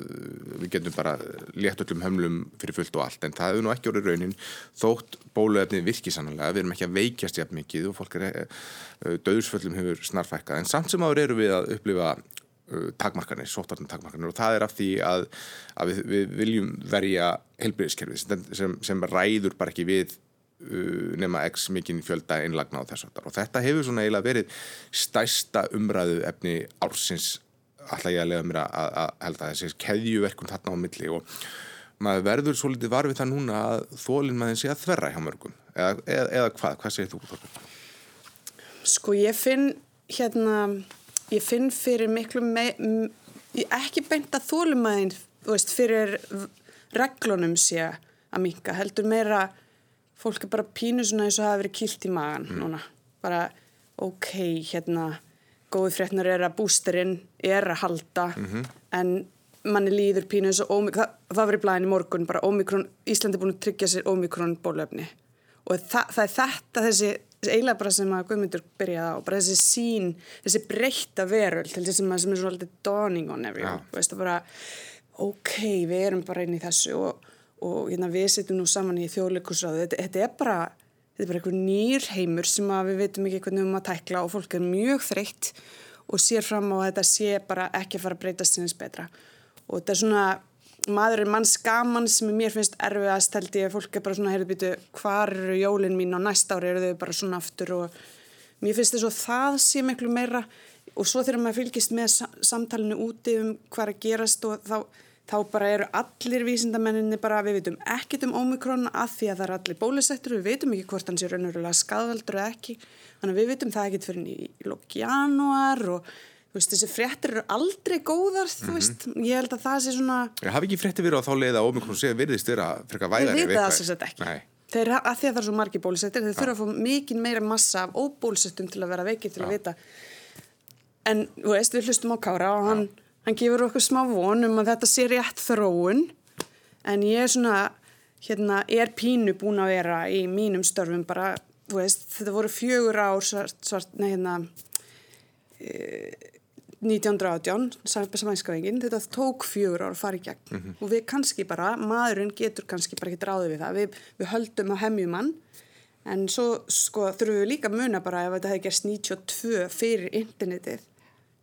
við getum bara létt öllum hömlum fyrir fullt og allt en það hefur nú ekki orðið raunin þótt bóluefni virkið sannlega við erum ekki að veikjast jafn mikið og fólk er eh, döðsföllum hefur snarfækkað en samt sem áður eru við að upplifa uh, takmarkanir, sóttarnar takmarkanir og það er af því að, að við, við viljum verja helbriðiskerfið sem, sem, sem ræður bara ekki við uh, nema x mikinn fjölda einlagna á þessu og þetta hefur svona eiginlega verið stæsta umræðu efni ársins alltaf ég að lega mér að, að held að þessi keðjuverkun þarna á milli og maður verður svo litið varfið það núna að þólinn maður sé að þverra hjá mörgum eða, eða, eða hvað, hvað segir þú? Sko ég finn hérna, ég finn fyrir miklu me, ekki beint að þú veist, fyrir reglunum sé að minka, heldur meira fólk er bara pínu svona eins og hafa verið kilt í magan mm. núna, bara ok, hérna góði fréttnar er að bústerinn er að halda mm -hmm. en manni líður pínu eins og Omikron, það, það var í blæðin í morgun bara Omikron, Íslandi er búin að tryggja sér Omikron bólöfni og það, það er þetta þessi, þessi eiginlega bara sem að Guðmundur byrjaði á, bara þessi sín þessi breytta veröld til þess að sem er svona alltaf dawning on everyone ja. veist það bara, ok, við erum bara inn í þessu og, og hérna, við setjum nú saman í þjóðleikusráðu, þetta, þetta er bara þetta er bara einhver nýr heimur sem við veitum ekki hvernig erum að tækla og fólk er mjög þreytt og sér fram á að þetta sé bara ekki að fara að breytast sinns betra. Og þetta er svona maður er manns gaman sem mér finnst erfiðast held ég. Að fólk er bara svona heyrðu býtu hvar eru jólinn mín? Og næsta ári eru þau bara svona aftur og mér finnst þess að það sé miklu meira. Og svo þegar maður fylgist með samtalenu úti um hvað að gerast og þá þá bara eru allir vísindamenninni bara, við veitum ekkit um Omikron að því að það er allir bólusettur, við veitum ekki hvort hans er raunverulega skadvaldur eða ekki, þannig að við veitum það ekkit fyrir í lók januar og veist, þessi fréttir eru aldrei góðar, mm -hmm. veist, ég held að það sé svona... Ég hafi ekki fréttir verið á þá leið að Omikron sé virðist vera frekar væðar Við veitum það sérstaklega ekki. Nei. Þeir, að því að það er svo margi bólusettir, þeir þurfa að fá mikið meira massa af óbólusettum til að vera veikið til að vita. En þú veist, við hlustum á Kára og hann hann gefur okkur smá von um að þetta sé rétt þróun en ég er svona hérna, er pínu búin að vera í mínum störfum bara, þú veist, þetta voru fjögur ár svart, svart nei, hérna e, 1918 samanskavingin, þetta tók fjögur ár að fara í gegn mm -hmm. og við kannski bara, maðurinn getur kannski bara ekki dráðið við það, við, við höldum á hemmjumann en svo sko þurfum við líka að muna bara ef þetta hefði gerst 92 fyrir internetið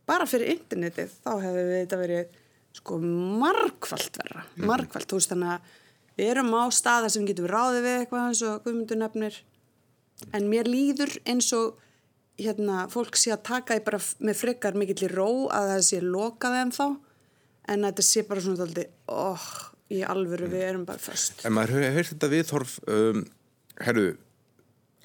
bara fyrir internetið þá hefur þetta verið sko margfald verra, mhm. margfald, þú veist þannig að við erum á staða sem getum ráðið við eitthvað eins og guðmundur nefnir en mér líður eins og hérna fólk sé að taka því bara með frekar mikill í ró að það sé lokað en þá en þetta sé bara svona alltaf, oh, í alvöru við erum bara först. En maður hefur þetta viðhorf um, herru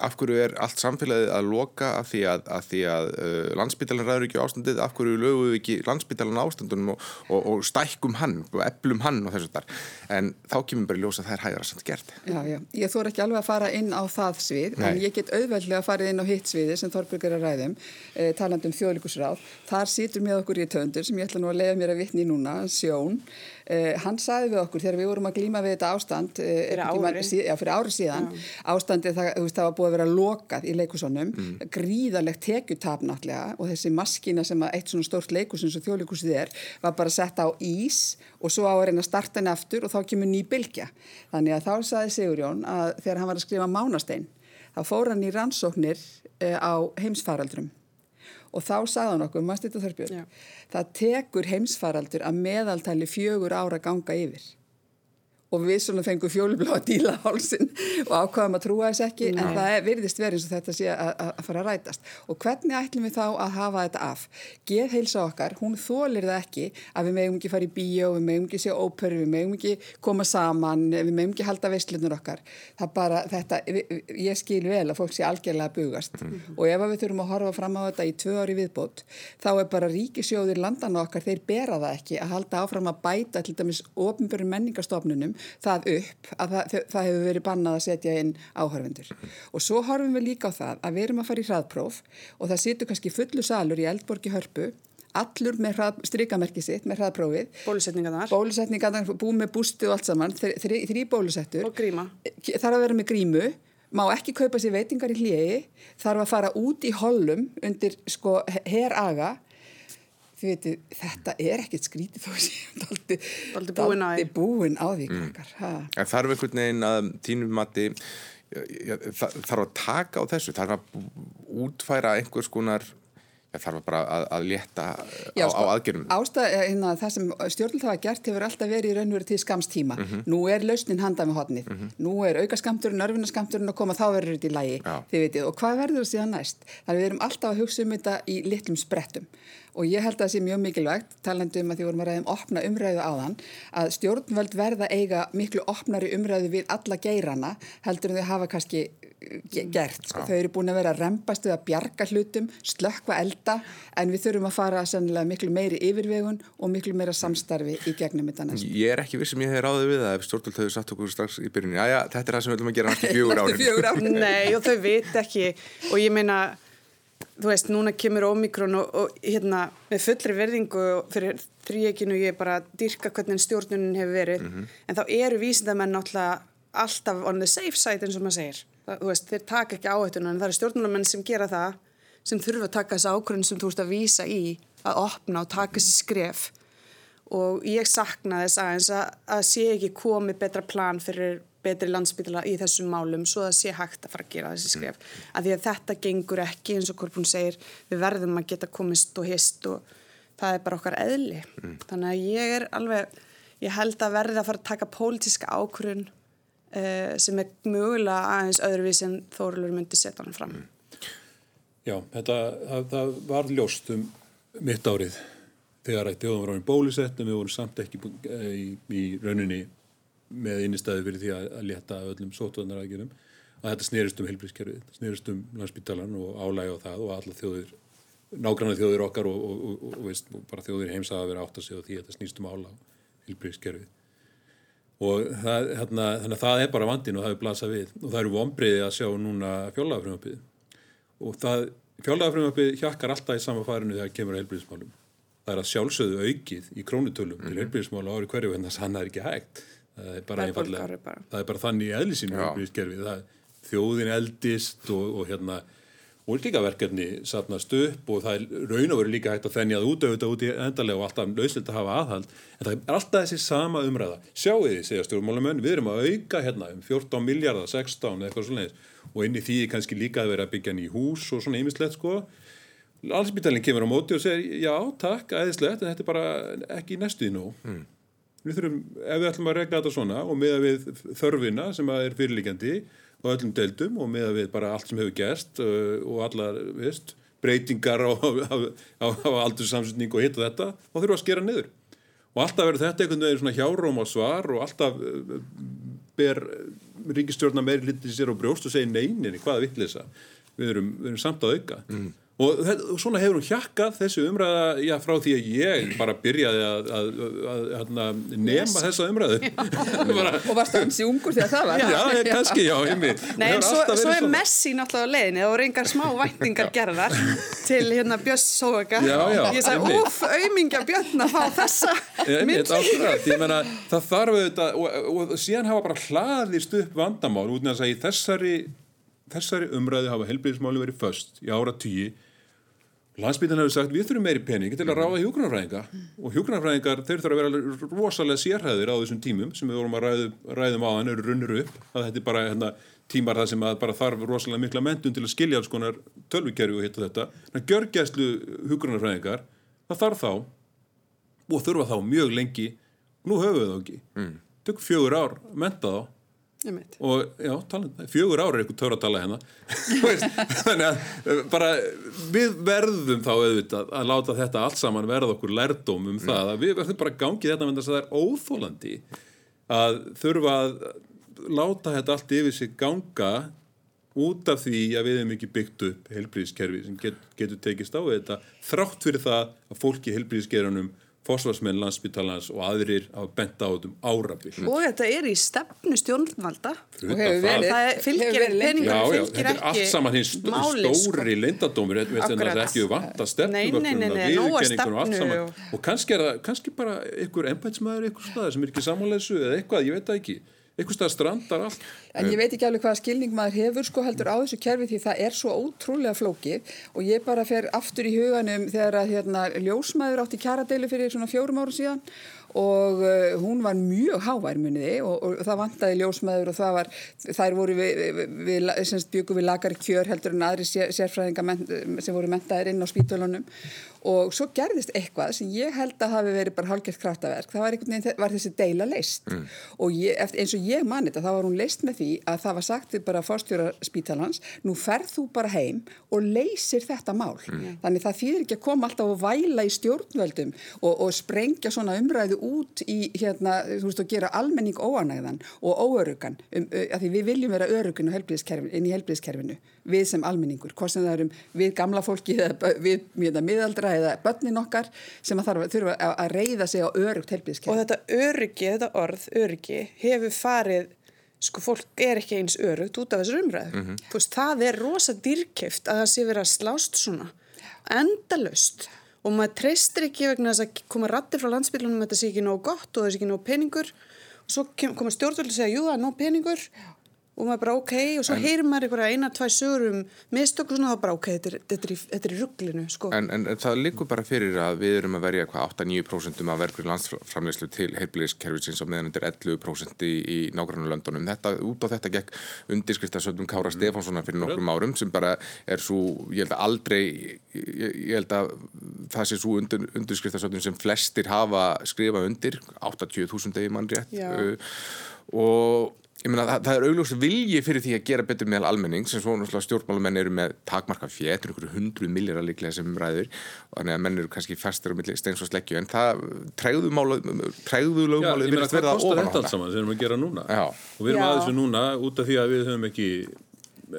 af hverju er allt samfélagið að loka af því að, að, því að uh, landsbytalan ræður ekki ástandið, af hverju lögum við ekki landsbytalan ástandunum og, og, og stækkum hann og eblum hann og þessu þar en þá kemur bara ljósa að það er hægara samt gert. Já, já, ég þór ekki alveg að fara inn á það svið, Nei. en ég get auðveldlega að fara inn á hitt sviði sem Þorberg er ræðum eh, talandum þjóðlíkusráð, þar situr með okkur í töndur sem ég ætla nú að leiða mér að vitni núna, Sjón Uh, hann sagði við okkur þegar við vorum að glíma við þetta ástand uh, fyrir, ári. Síð, já, fyrir ári síðan já. ástandið það, veist, það var búið að vera lokað í leikusónum mm. gríðarlegt tekjutap náttúrulega og þessi maskina sem eitt svona stórt leikus eins og þjóðleikusið er var bara sett á ís og svo á að reyna að starta henni aftur og þá kemur ný bylgja þannig að þá sagði Sigurjón að þegar hann var að skrifa Mánastein þá fór hann í rannsóknir uh, á heimsfaraldrum og þá sagði hann okkur, maður styrta þörfbjörn, það tekur heimsfaraldur að meðaltæli fjögur ára ganga yfir og við svona fengum fjólubláa díla hálsin og ákvaðum að trúa þess ekki Nei. en það virðist verið eins og þetta sé að fara að rætast og hvernig ætlum við þá að hafa þetta af geð heilsa okkar, hún þólir það ekki að við megum ekki fara í bíó við megum ekki sé óperu, við megum ekki koma saman, við megum ekki halda veistlunur okkar það bara, þetta ég skil vel að fólk sé algjörlega bugast mm -hmm. og ef við þurfum að horfa fram á þetta í tvö ári viðbót, þá er bara ríkisjóðir landana okkar, þeir bera það ekki að halda áfram að bæta til dæmis ofnbjörn menningarstofnunum það upp að það, það hefur verið bannað að setja inn áhörfundur og svo horfum við líka á það að við erum að fara í hraðpróf og það situr kannski fullu salur í Eldborgi hörpu allur með strykamerki sitt með hraðprófið. Bólusetningarnar. Bólusetningarnar, búið með bústi og allt saman þrý, þrý bólusettur. Og gríma. Þarf að vera með grímu má ekki kaupa sér veitingar í hljegi þarf að fara út í hollum undir sko heraga þið veitu, þetta er ekkert skrítið þó sem daldi búin á því, búin á því mm. En þarf einhvern veginn að tínum mati þarf að taka á þessu, þarf að útfæra einhvers konar þarf bara að, að létta Já, á, sko, á aðgerðum? ástæð, eh, hérna, það sem stjórnult hafa gert hefur alltaf verið í raunveru til skamstíma mm -hmm. nú er lausnin handa með hodnið mm -hmm. nú er aukaskamturinn, örfinaskamturinn að koma þá verður þetta í lægi, þið veitir og hvað verður það síðan næst? Þannig við erum alltaf að hugsa um þetta í litlum sprettum og ég held að það sé mjög mikilvægt talandi um að því vorum að ræða um opna umræðu áðan að stjórnvöld verða eiga miklu opnari umræðu við alla geirana heldur en þau hafa kannski gert. Sko. Þau eru búin að vera að rempast við að bjarga hlutum, slökkva elda en við þurfum að fara sennilega miklu meiri yfirvegun og miklu meira samstarfi í gegnum þetta næst. Ég er ekki vissum ég hef ráðið við það ef stjórnvöld hefur satt okkur strax í byrjunni. Jájá, þetta er það sem við ætlum að gera næstu fjögur árin. fjögur árin. Nei og þau veit ekki og ég meina, þú veist, núna kemur Omikron og, og hérna með fullri verðingu fyrir þrýjekinu ég bara dyrka hvernig stjórnunin hefur verið. Mm -hmm. en þá eru vísindamenn náttúrulega alltaf on the safe side eins og maður segir. Það, veist, þeir taka ekki áhættuna en það eru stjórnmálamenn sem gera það sem þurfa að taka þessi ákvörðin sem þú ert að vísa í að opna og taka þessi skref. Og ég sakna þess aðeins að, að sé ekki komið betra plan fyrir betri landsbytila í þessum málum svo að sé hægt að fara að gera þessi skref mm. að því að þetta gengur ekki eins og Korpun segir við verðum að geta komist og hist og það er bara okkar eðli mm. þannig að ég er alveg ég held að verði að fara að taka pólitíska ákvörðun uh, sem er mögulega aðeins öðruvís en Þórulur myndi setja hann fram. Já, þetta, það, það var ljóst um mitt árið þegar að þjóðum var árin bólusett en við vorum samt ekki eh, í, í rauninni með innistæði fyrir því að, að leta öllum sótvarnarækjunum að þetta snerist um heilbrískerfið, þetta snerist um landsbyttalan og álægi á það og alla þjóðir, nágrannar þjóðir okkar og, og, og, og veist, bara þjóðir heims að vera átt að segja því að þetta snýst um álæg heilbrískerfið og það, hérna, þannig að það er bara vandin og það er blasað við og það eru vonbreiði að sjá núna fjárlagafrömmapið og það fjárlagafrömmapið hjakkar alltaf í sama farinu þegar kemur að helbriðismálum það er að sjálfsögðu aukið í krónutölum mm -hmm. til mhm. helbriðismála ári hverju en þess að hann er ekki hægt það er bara, það er bara. Það er bara þannig í eðlisínu þjóðin eldist og, og hérna og líka verkefni sapnast upp og það er raun og veru líka hægt að þennjað út auðvitað út í endalega og alltaf lauslilt að hafa aðhald en það er alltaf þessi sama umræða sjáu því, segja stjórnmálamenn, við erum að auka hérna um 14 miljardar, 16 eða eitthvað svona og inn í því kannski líka að vera að byggja nýj hús og svona ýmislegt sko Allsbytælinn kemur á móti og segir já, takk, æðislegt, en þetta er bara ekki næstuði nú mm. Við þurfum, ef við ætlum að regla þetta svona og með að við þörfina sem er fyrirlíkjandi á öllum deildum og með að við bara allt sem hefur gerst uh, og allar, veist, breytingar á, á, á, á aldursamsetning og hitt og þetta og þurfa að skera niður. Og alltaf verður þetta einhvern veginn svona hjáróm á svar og alltaf uh, ber ríkistjórna meiri litið sér á brjóst og segir neyninni, hvaða vittlisa við erum, við erum samt að auka. Mm. Og, svona hefur hún hjakkað þessu umræða já, frá því að ég bara byrjaði að, að, að, að nema yes. þessa umræðu. Og varst það ansi ungur þegar það var? Já, ég, kannski, já, en svo, svo er Messi náttúrulega á leiðinni. Og reyngar smá vætningar gerðar til hérna Björns Sóvega ég sagði, uff, auðmingja Björn að fá þessa myndli það þarf auðvitað og, og, og síðan hafa bara hlaðist upp vandamál út þess að í þessari þessari umræði hafa helbriðismáli verið först í ára tíu landsbytjan hefur sagt við þurfum meiri pening til að ráða hjókunarfræðinga og hjókunarfræðingar þeir þurfa að vera rosalega sérhæðir á þessum tímum sem við vorum að ræðu, ræðum á hann eru runnur upp. Að þetta er bara hérna, tímar það sem bara þarf rosalega mikla mentun til að skilja alls konar tölvikerfi og hitta þetta. Þannig að gjörgæslu hjókunarfræðingar það þarf þá og þurfa þá mjög lengi. Nú höfum við þá ekki. Mm. tök fjögur ár menta þá og já, tala, fjögur ára er eitthvað törra að tala hérna þannig að eh, bara við verðum þá auðvitað að láta þetta allt saman verða okkur lærdóm um það að við verðum bara gangið þetta með þess að það er óþólandi að þurfa að láta þetta allt yfir sig ganga út af því að við hefum ekki byggt upp helbríðiskerfi sem get, getur tekist á þetta þrátt fyrir það að fólki helbríðiskerunum fósfarsmenn landsbyttalans og aðrir hafa bent á þetta um árabil. Og þetta er í stefnu stjórnvalda. Og hefur verið. Það fylgir peningar, fylgir ekki. Allt saman hins stóri leyndadómur, þetta er ekki vant að stefnuvöknum og kannski er það, kannski bara einhver ennbætsmaður, einhver staðar sem er ekki samanleysu eða eitthvað, ég veit það ekki einhvers stað strandar allt. En ég veit ekki alveg hvaða skilning maður hefur sko heldur á þessu kerfi því það er svo ótrúlega flókið og ég bara fer aftur í huganum þegar að hérna, ljósmaður átti kjaradeilu fyrir svona fjórum árum síðan og uh, hún var mjög hávær muniði og, og það vantæði ljósmaður og það var, þær voru við, við, við semst byggum við lagari kjör heldur en aðri sér, sérfræðinga sem voru mentaðir inn á spítölunum og svo gerðist eitthvað sem ég held að hafi verið bara hálfgeft kraftaverk, það var, veginn, var þessi deila leist mm. og ég, eftir, eins og ég mani þetta, þá var hún leist með því að það var sagt bara fórstjóra spítalans, nú ferð þú bara heim og leysir þetta mál mm. þannig það þýðir ekki að koma alltaf og væla í stjórnvöldum og, og sprengja svona umræðu út í hérna, þú veist, að gera almenning óanægðan og óörugan, um, að því við viljum vera örugun inn í helbriðskerfinu, við sem almenningur, hvort sem það erum við gamla fólki eða við miðaldra eða börnin okkar sem að þarf, þurfa að, að reyða sig á örugt helbriðskerfinu. Og þetta öryggi, þetta orð, öryggi, hefur farið sko fólk er ekki eins örugt út af þessu umræðu. Mm -hmm. Þú veist, það er rosa dýrkæft að það sé verið að slást svona endalust og maður treystir ekki vegna þess að koma rattir frá landsbyrjunum að þetta sé ekki nóg gott og það sé ekki nóg peningur. Og svo koma stjórnvöldi að segja jú það er nóg peningur og maður bara ok og svo heyrir maður einhverja eina, tvæ sögur um mistök og svona þá bara ok, þetta er, þetta er, í, þetta er í rugglinu sko. en, en, en það likur bara fyrir að við erum að verja 8-9% af verkefni landsframleyslu til heilblíðiskerfisins og meðan þetta er 11% í, í nákvæmlega löndunum þetta, út á þetta gekk undirskriftasöndum Kára mm. Stefánssona fyrir nokkrum árum sem bara er svo, ég held að aldrei ég, ég held að það sé svo undir, undirskriftasöndum sem flestir hafa skrifað undir 80.000 eða mann rétt uh, og Ég meina það, það er augljóks vilji fyrir því að gera betur meðal almenning sem svona stjórnmálumenn eru með takmarka fjett, einhverju hundru milljar líklega sem ræður og þannig að menn eru kannski festur á milli steins og sleggju en það træðu lögmálið virðist verða ofan á það. Já, ég meina hvað kostar þetta allt saman sem við erum að gera núna Já. og við erum aðeins við núna út af því að við höfum ekki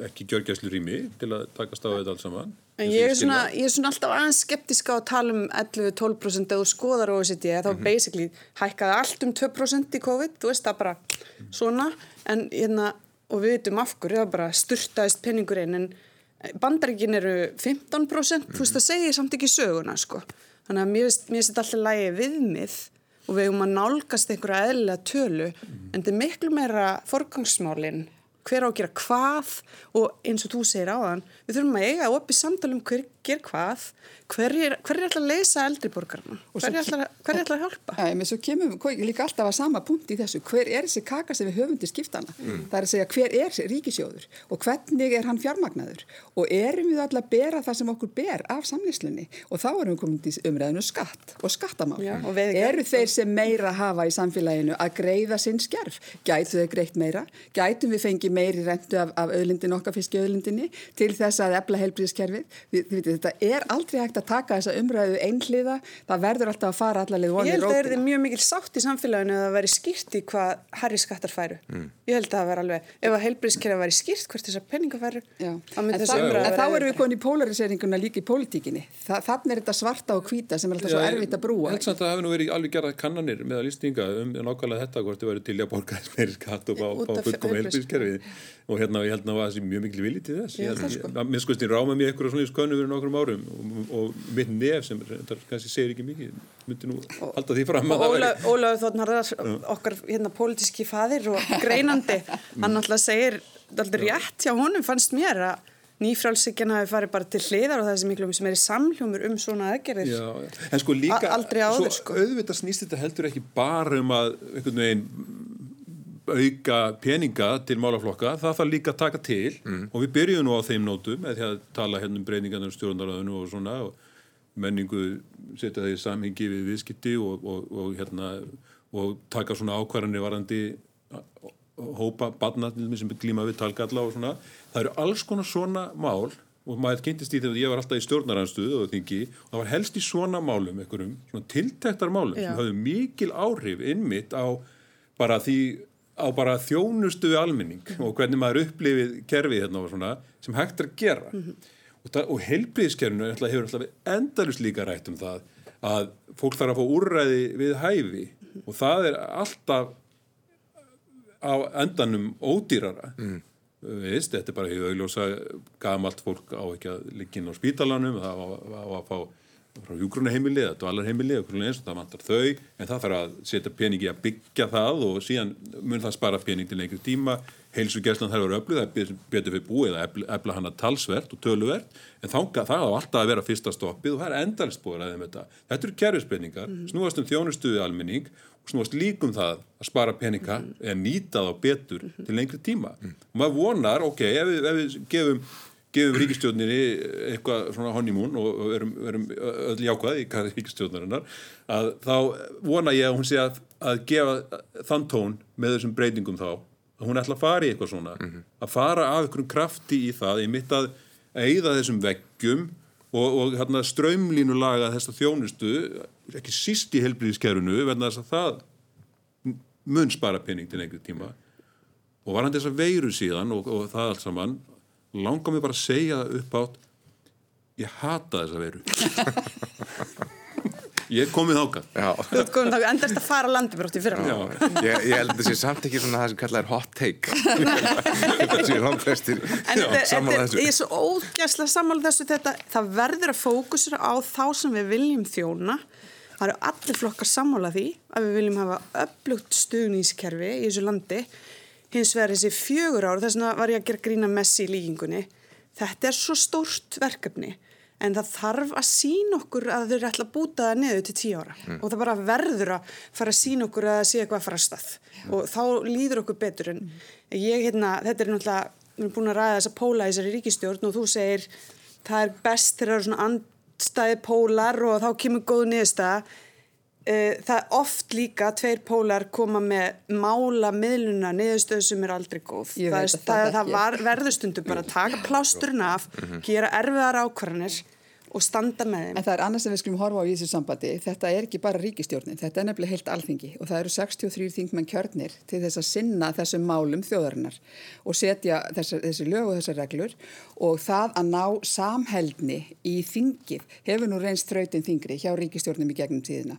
ekki gjörgjæslu rými til að takast á þetta allt saman En ég er, svona, ég er svona alltaf aðeins skeptiska að tala um 11-12% eða skoðar OECD þá mm -hmm. basically hækkaði allt um 2% í COVID, þú veist það bara svona en hérna og við veitum af hverju, það bara styrtaðist penningurinn en bandaríkin eru 15% mm -hmm. þú veist það segir samt ekki söguna sko þannig að mér finnst þetta alltaf lægi viðmið og við höfum að nálgast einhverja eðlilega tölu mm -hmm. en þetta er miklu meira forgangsmálinn hver á að gera hvað og eins og þú segir á þann við þurfum að eiga opið samtal um hver ger hvað? Hver er, hver er alltaf að leysa eldriborgarna hver er alltaf, hver er alltaf að hjálpa? Ja, menn svo kemum við líka alltaf að sama punkt í þessu. Hver er þessi kaka sem við höfum til skiptana mm. það er að segja hver er ríkisjóður og hvernig er hann fjármagnaður? Og erum við alltaf að bera það sem okkur ber af samlýslunni og þá erum við komin í umræðinu skatt og skattamál. Já, og eru þeir sem meira hafa í samfélaginu að greiða sinn skerf? Gætu þeir greitt meira? Gætum við fengið meiri rentu af, af þetta er aldrei hægt að taka þessa umræðu einhliða, það verður alltaf að fara allarleið Ég vonið held að það er mjög mikil sátt í samfélaginu að það væri skýrt í hvað herri skattar færu. Ég held að það væri alveg, ef að heilbríðskerfi væri skýrt hvert þessar penninga færu, Já. þá En, myndi það, þessi umræða en þá erum við konið í pólariseringuna líka í pólitíkinni. Þa, þannig er þetta svarta og hvíta sem er alltaf svo Já, erfitt að brúa. Held samt að það hefði nú verið alveg gerað kannanir með að lýstinga um nákvæmlega þetta hvort þið væri til að borga þess meiri skatt og fullkoma heilbrigðiskerfið. heilbíðskerfið og hérna ég held að það sé mjög mikil vilji til þess Ég held Ég- sko. Mér skoðist ég ráma mér eitthvað svona í skönu fyrir nokkrum árum og, og mitt nef sem þetta kannski segir ekki mikið myndi nú halda því fram að Og það Óla- Ólafur Þórnarðar, okkar hérna pólitíski faðir og greinandi, hann náttúrulega segir alltaf rétt hjá honum fannst mér að nýfrálsíkjan hafi farið bara til hliðar og það sem miklu sem er í samhljómur um svona aðgerðir. Já, já. en sko aldrei áður, sko. auðvitað snýst þetta heldur ekki bara um að einhvern veginn auka peninga til málaflokka, það þarf líka að taka til. Og við byrjum nú á þeim nótum með því að tala hérna um breyningarnar stjórnaröðinu og svona og menningu setja það í samhengi við viðskipti og, og, og hérna og taka svona ákvarðanir varandi hópa barna til dæmis sem glíma við talgalla og svona. Það eru alls konar svona mál og maður kynntist í þegar ég var alltaf í stjórnaranstöðu og þingi og það var helst í svona málum einhverjum svona tiltektar málum Já. sem höfðu mikil áhrif innmitt á bara því á bara þjónustu við almenning og hvernig maður upplifið kerfið hérna og svona sem hægt er að gera og, það- og heilbriðiskerfinu hefur alltaf endalust líka rætt um það að fólk þarf að fá úrræði við hæfi og það er alltaf á endanum ódýrara mm. veist, þetta er bara hefur augljósa gamalt fólk á ekki að liggja inn á spítalanum það á, á að fá frá hjúgrunaheimili eða dvalarheimili eða eins og það vantar þau en það þarf að setja peningi að byggja það og síðan mun það spara pening til einhver tíma. Heilsugjæslan þarf að vera öflug það er betur fyrir búið að efla, hana talsvert og töluvert en þanga, það á alltaf að vera fyrsta stoppið og það er endalist búið að um þetta. Þetta eru kerfispenningar, snúast um þjónustuði almenning og snúast líkum það að spara peninga en nýta þá betur til lengri tíma. Og maður vonar, ok, ef við, ef við gefum gefum ríkistjórninni eitthvað svona honeymoon og erum, erum öll jákvæð í hvað ríkistjórnarinnar að þá vona ég að hún sé að, að gefa þann tón með þessum breytingum þá að hún ætla að fara í eitthvað svona að fara af einhverjum krafti í það í mitt að eigða þessum veggjum og, og hérna, strömlínu laga þessa þjónustu ekki síst í helbriðiskerfinu verðan þess að það mun spara pening til einhver tíma. Og var hann þess að veiru síðan og, og það allt saman langar mig bara að segja það upp átt ég hata þessa veiru. Ég er komið ákað Já. Þú ert komin þá endast að fara landibrótt í fyrra. Já, Ég, ég held að það sé samt ekki svona það sem kallað er hot take. Þetta sé langt flestir En þetta, sammála þetta, þessu. ég er svo ógæslega sammála þessu þetta, það verður að fókusura á þá sem við viljum þjóna. Það eru allir flokkar sammála því að við viljum hafa upplugt stuðnískerfi í þessu landi hins vegar þessi fjögur ár, þess vegna var ég að gera grína messi í líkingunni þetta er svo stórt verkefni en það þarf að sína okkur að þau eru ætla að búta það niður til tíu ára. Og það bara verður að fara að sína okkur að það sé eitthvað að fara að stað. Og þá líður okkur betur en ég hérna, þetta er náttúrulega við erum búin að ræða þessa póla í þessari ríkistjórn og þú segir það er best þegar það eru svona andstæði pólar og þá kemur góð niðurstaða Eh, það oft líka tveir pólar koma með mála miðluna niðurstöðu sem er aldrei góð það, er, að það, það var verðustundu bara að taka plásturinn af gera erfiðar ákvarðanir og standa með þeim En það er annars sem við skulum horfa á í þessu sambandi. Þetta er ekki bara ríkistjórnin, þetta er nefnilega heilt alþingi og það eru 63 þingmenn kjörnir til þess að sinna þessum málum þjóðarinnar og setja þessar, þessi lög og þessar reglur og það að ná samheldni í þingið hefur nú reynst þrautin þingri hjá ríkistjórnum í gegnum tíðina.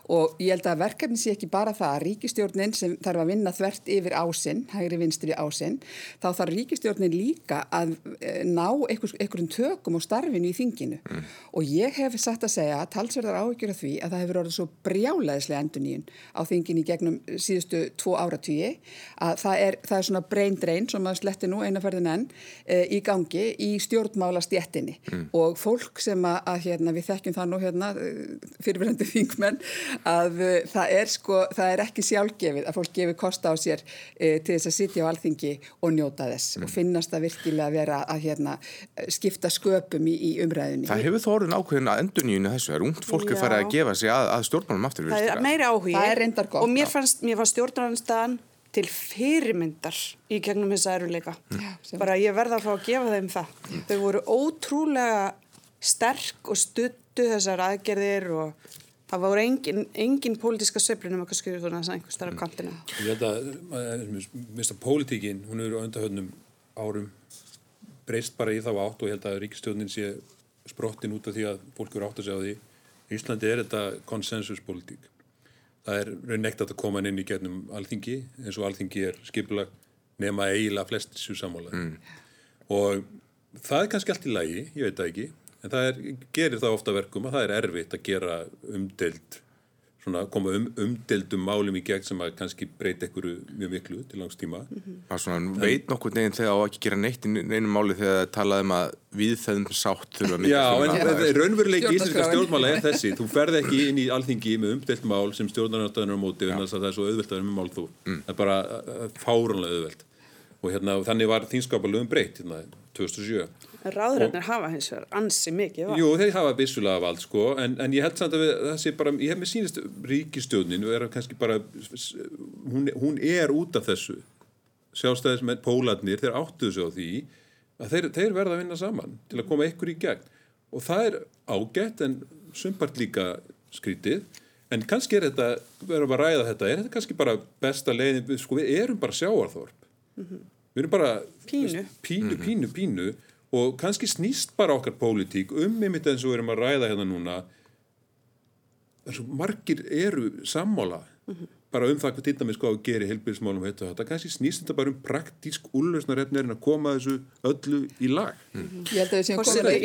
Og ég held að verkefni sé ekki bara það að ríkistjórnin sem þarf að vinna þvert yfir ásinn, hægri vinstri ásinn, þá þarf ríkistjórnin líka að eh, ná einhvers, einhverjum tökum á starfinu í þinginu. Og ég hef satt að segja að talsverðar áhyggjur af því að það hefur orðið svo brjálæðislega enduníun á þinginu gegnum síðustu tvo áratvíi að það er, það er svona brain drain sem maður sletti nú einaferðin enn e, í gangi í stjórnmála stjettinni og fólk sem að, að hérna, við þekkjum það nú hérna fyrirverandi þingmenn að uh, það er sko, það er ekki sjálfgefið að fólk gefi kosta á sér uh, til þess að sitja á alþingi og njóta þess og finnast það virkilega að vera að hérna, skipta sköpum í, í umræðinni. Það hefur þó orðin ákveðin að endurníunni þessu, er ungt fólk er Já. farið að gefa sig að, að stjórnmálum aftur það er meiri áhugi. Það er reyndar gott, og mér já. fannst, mér fannst stjórnarnanstaðan til fyrirmyndar í gegnum þessa eruleika sem- bara ég verða að fá að gefa þeim það. Þau voru ótrúlega sterk og stuttu þessar aðgerðir og það voru engin, engin pólitíska söflunum að kannski svona einhver starf kantina. Ég held að, minnst að pólitíkin, hún eru á undarhörnum árum breyst bara í þá átt og ég held að ríkistjónin sé sprottin út af því að fólk eru átt að segja á því. Í Íslandi er þetta konsensuspólitík. Það er raun neitt að koma inn í getnum alþingi eins og alþingi er skipulag nema eiginlega flest svo sammála. Mm. Og það er kannski allt í lagi, ég veit það ekki, en það er, gerir það ofta verkum að það er erfitt að gera umdelt, svona koma um, umdeltum málum í gegn sem að kannski breyti einhverju mjög miklu til langs tíma. Mm -hmm. Það er svona, en, veit nokkur neginn þegar á að ekki gera neitt í neinum máli þegar það talaði um að við þeim sátt þurfa mikið. Já, en raunveruleik íslenska stjórnmála er þessi, þú ferð ekki inn í alþingi með umdelt mál sem stjórnarnartöðunar á móti, en það er svo auðvelt að vera með mál þú. Mm. Það er bara fárunlega auðvelt og hérna, þannig var þínskapalöfum breytt hérna, 2007 Ráðræðnar hafa hins vegar ansi mikið vald Jú, þeir hafa vissulega vald sko en, en ég held samt að við, þessi bara ég hef með sínist ríkistjónin hún, hún er út af þessu. Sjálfstæðis með pólarnir, þeir áttuðu sig á því að þeir, þeir verða að vinna saman til að koma ykkur í gegn. Og það er ágætt en sumpart líka skrítið. En kannski er þetta, við erum að ræða þetta er þetta kannski bara besta leiðin? Sko við erum bara sjáarþorp mm -hmm. við erum bara pínu. pínu, pínu, pínu og kannski snýst bara okkar pólitík um einmitt eins og við erum að ræða hérna núna eins og margir eru sammála mm -hmm. bara um það hvað til dæmis hvað að gera í helbíðismálum og þetta, kannski snýst þetta bara um praktísk úrlausnarefni en að koma þessu öllu í lag mm -hmm. Ég held að við séum komið í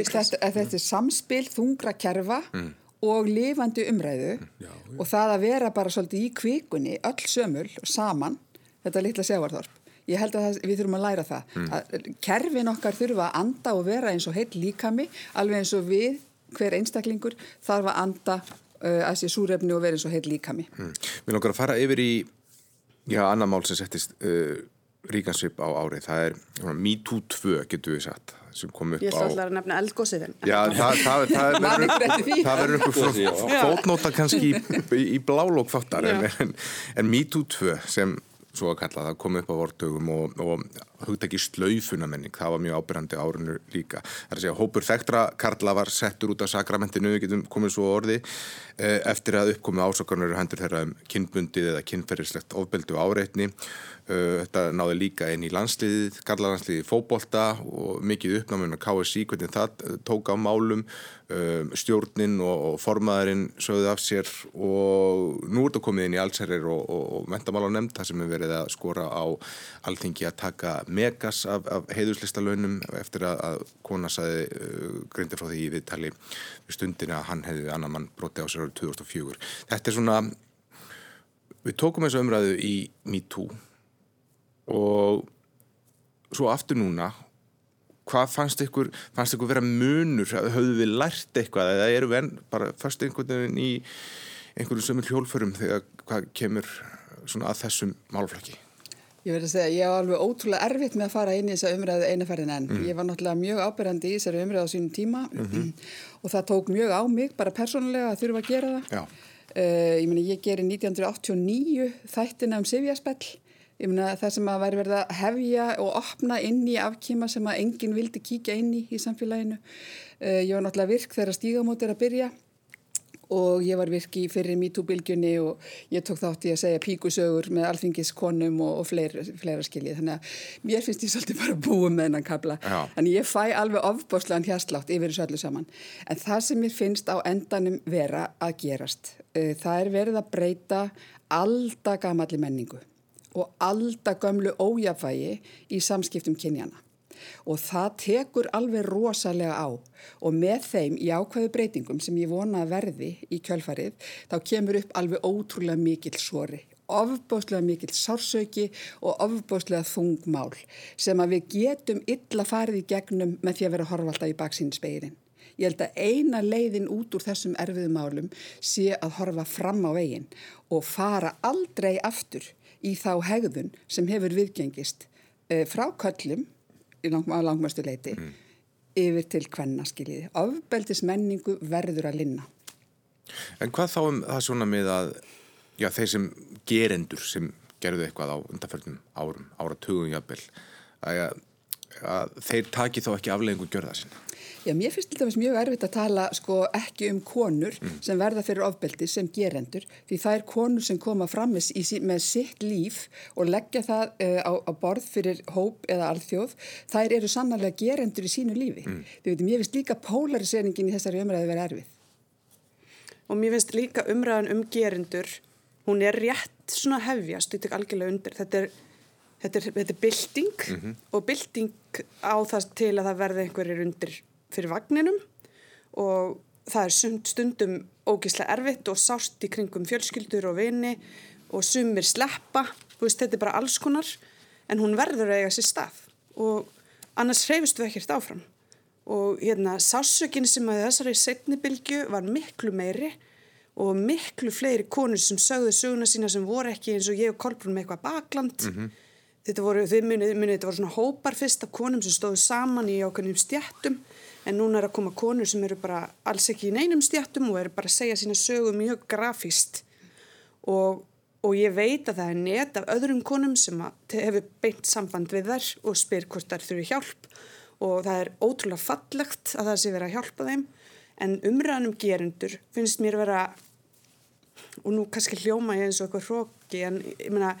Íslands að þetta er samspil þungra kerfa mm. og lifandi umræðu já, já. og það að vera bara svolítið í kvikunni öll sömul saman þetta litla sjáarþorp ég held að það, við þurfum að læra það mm. að kerfin okkar þurfa að anda og vera eins og heill líkami alveg eins og við, hver einstaklingur þarf að anda uh, að sé súrefni og vera eins og heill líkami mm. Við langar að fara yfir í já, annar mál sem settist uh, ríkansvip á árið, það er MeToo 2 getur við sagt sem kom upp á... Ég ætla að nefna eldgósiðin. Já, það, það, það, það verður einhver fótnóta kannski í, í, í blálók þáttar en, en, en MeToo 2 sem svo að kalla það kom upp á vortögum og, og hugtæki slaufunamenning, það var mjög ábyrgandi árunnu líka. Það er að segja, hópur þekktra Karla var settur út af sakramentinu, við getum komið svo orði, eh, eftir að uppkomi ásakarnur hendur þeirra um kynbundið eða kynferðislegt ofbeldu áreitni Uh, þetta náði líka inn í landsliðið, garlalandsliðið fókbólta og mikið uppnáminn með KSI, hvernig það tók á málum, um, stjórnin og, formaðurinn sögði af sér og nú er þetta komið inn í allsherrir og, og, og mentamála nefnd, það sem er verið að skora á alþingi að taka megas af, af heiðuslistalönum eftir að, að kona saði uh, grindi frá því við tali við stundina að hann hefði annar mann broti á sér árið 2004. Þetta er svona, við tókum þessu umræðu í MeToo og svo aftur núna hvað fannst ykkur, fannst ykkur vera munur höfðu við lært eitthvað eða eru við enn bara fyrst einhvern veginn í einhverju sömur hjólförum þegar hvað kemur svona að þessum málflöki Ég verði að segja, ég var alveg ótrúlega erfitt með að fara inn í þessa umræðu einaferðin en mm. ég var náttúrulega mjög ábyrgandi í þessari umræðu á sínum tíma mm -hmm. og það tók mjög á mig bara persónulega að þurfa að gera það uh, ég meni ég gerir 1989 þættina um meina það sem að væri verið að hefja og opna inn í afkýma sem að enginn vildi kíkja inn í í samfélaginu. Uh, ég var náttúrulega virk þegar stígamót er að byrja og ég var virk í fyrir MeToo-bylgjunni og ég tók þátt í að segja píkusögur með alþingiskonum og, og fleira, fleira skiljið. Þannig að mér finnst ég svolítið bara búið með hennan kabla. Já. Þannig ég fæ alveg ofbáslegan hérslátt yfir þessu öllu saman. En það sem mér finnst á endanum vera að gerast, það er verið að breyta aldagamalli menningu og aldagömlu ójafvægi í samskiptum kynjana. Og það tekur alveg rosalega á og með þeim í ákveðu breytingum sem ég vona að verði í kjölfarið þá kemur upp alveg ótrúlega mikil sori ofbóstlega mikill sársauki og ofbóstlega þungmál sem að við getum illa farið í gegnum með því að vera horfalda í baksínspegirin. Ég held að eina leiðin út úr þessum erfiðum málum sé að horfa fram á veginn og fara aldrei aftur í þá hegðun sem hefur viðgengist uh, frá köllum lang, langmæstu leiti mm. yfir til kvennaskiliði. Ofbeldis menningu verður að linna. En hvað þá um það svona með að já, þeir sem gerendur sem gerðu eitthvað á undanförnum árum, áratugum jafnvel, að að þeir taki þá ekki afleggingu gjörða sína? Já, mér finnst dæmis mjög erfitt að tala sko ekki um konur mm. sem verða fyrir ofbeldi sem gerendur því það er konur sem koma fram með, með sitt líf og leggja það uh, á, á borð fyrir hóp eða alþjóð, þær eru sannarlega gerendur í sínu lífi. Mm. Því veitum, ég finnst líka polariserningin í þessari umræði verið erfið. Og mér finnst líka umræðan um gerendur, hún er rétt svona hefjast, þetta er algjörlega undir, þetta er Þetta er, þetta er bylting mm -hmm. og bylting á það til að það verði einhverjir undir fyrir vagninum og það er stundum ógislega erfitt og sást í kringum fjölskyldur og vini og sumir sleppa, veist, þetta er bara alls konar en hún verður að eiga sér stað og annars hreyfist við ekkert áfram. Og hérna sásökin sem að þessari setnibilgju var miklu meiri og miklu fleiri konur sem sögðu söguna sína sem voru ekki eins og ég og Kolbrún með eitthvað bakland. Mm -hmm. þetta voru, þið munið, þetta voru svona hópar fyrst af konum sem stóðu saman í ákveðnum stjættum en núna er að koma konur sem eru bara alls ekki í neinum stjættum og eru bara að segja sína sögu mjög grafíst og, og ég veit að það er net af öðrum konum sem hefur beint samband við þær og spyr hvort þær þurfi hjálp. Og það er ótrúlega fallegt að það sé verið að hjálpa þeim. En umræðanum gerendur finnst mér vera og nú kannski hljóma ég eins og eitthvað hróki en ég meina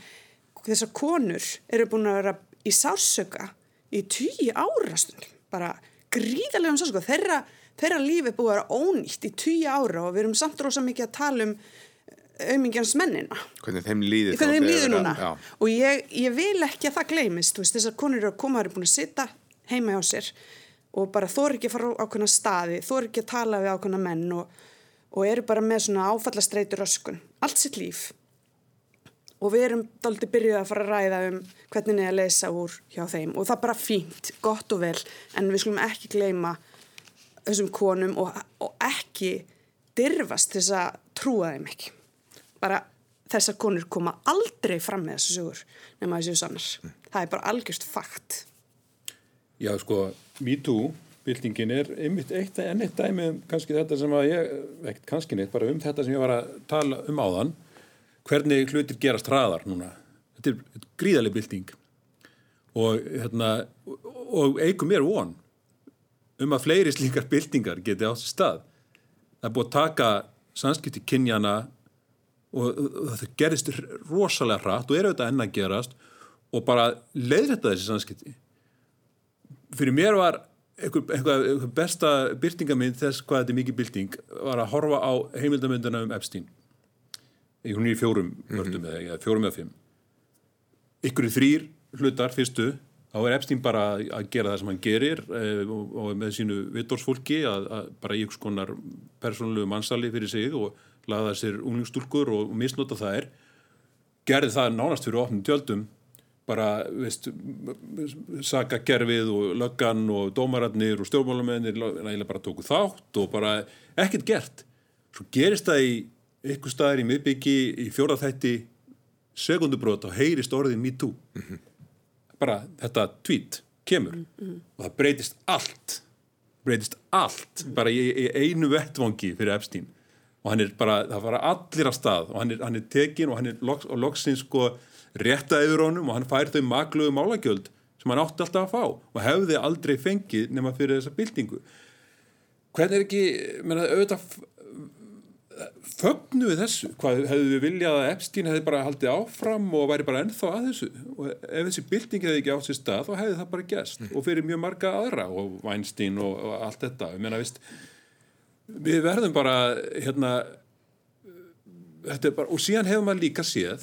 þessar konur eru búin að vera í sársöka í tíu árastundum bara gríðarlega um svo sko, þeirra, þeirra lífi búið að vera ónýtt í tíu ára og við erum samt rosa mikið að tala um eh, auðmingjans mennina. Hvernig þeim líður Hvernig þeim líður núna. Já. Og ég, ég vil ekki að það gleymist, veist, þessar konur eru að koma, eru búin að sitta heima hjá sér og bara þóri ekki að fara á ákveðna staði, þóri ekki að tala við ákveðna menn og, og eru bara með svona áfallastreitur öskun, allt sitt líf og við erum daldi byrjuð að fara að ræða um hvernig niður að leysa úr hjá þeim. Og það er bara fínt, gott og vel. En við skulum ekki gleyma þessum konum og, og ekki dirfast þess að trúa þeim ekki. Bara þessar konur koma aldrei fram með þessu sugur nema þessu sannar. Það er bara algjörst fakt. Já sko, MeToo byltingin er einmitt eitt en eitt dæmi um kannski þetta sem að ég, ekkert kannski neitt, bara um þetta sem ég var að tala um áðan hvernig hlutir gerast hraðar núna. Þetta er gríðarlega bylting og, hérna, og eigum mér von um að fleiri slíkar byltingar geti átt sér stað. Það er búið að taka sanskipti kynjana og, og það gerist rosalega hratt og er auðvitað enna að gerast og bara leiðrætta þessi sanskipti. Fyrir mér var einhver, einhver, einhver besta byltingamind þess hvað þetta er mikið bylting var að horfa á heimildamönduna um Epstein hún er í fjórum vördum mm -hmm. eða fjórum eða fimm. Ykkur í þrýr hlutar fyrstu þá er Epstein bara að gera það sem hann gerir eh, og, og með sínu vittorsfólki að, að bara í ykkur skonar persónulegu mannsali fyrir sig og laða sér unglingstúlkur og, misnota er gerði það nánast fyrir ofnum tjöldum bara, veist saka gerfið og löggan og dómararnir og stjórnmálamennir bara tóku þátt og bara ekkert gert. Svo gerist það í ykkur staðar í miðbyggi í fjóraþætti segundubrót og heyrist orðið me too mm -hmm. bara þetta tweet kemur mm -hmm. og það breytist allt breytist allt mm -hmm. bara í, í einu vettvangi fyrir Epstein og hann er bara, það fara allir að stað og hann er, hann er tekin og hann er loks, og loksins sko rétta yfir honum og hann fær þau magluðu málagjöld sem hann átti alltaf að fá og hefði aldrei fengið nema fyrir þessa byltingu hvernig er ekki, menn að auðvitað fögnu við þessu, hvað hefðu við viljað að Epstein hefði bara haldið áfram og væri bara ennþá að þessu? Og ef þessi bylting hefði ekki átt sér stað þá hefði það bara gæst mm. og fyrir mjög marga aðra og Weinstein og, og allt þetta. Meina, vist, við verðum bara hérna bara, og síðan hefur maður líka séð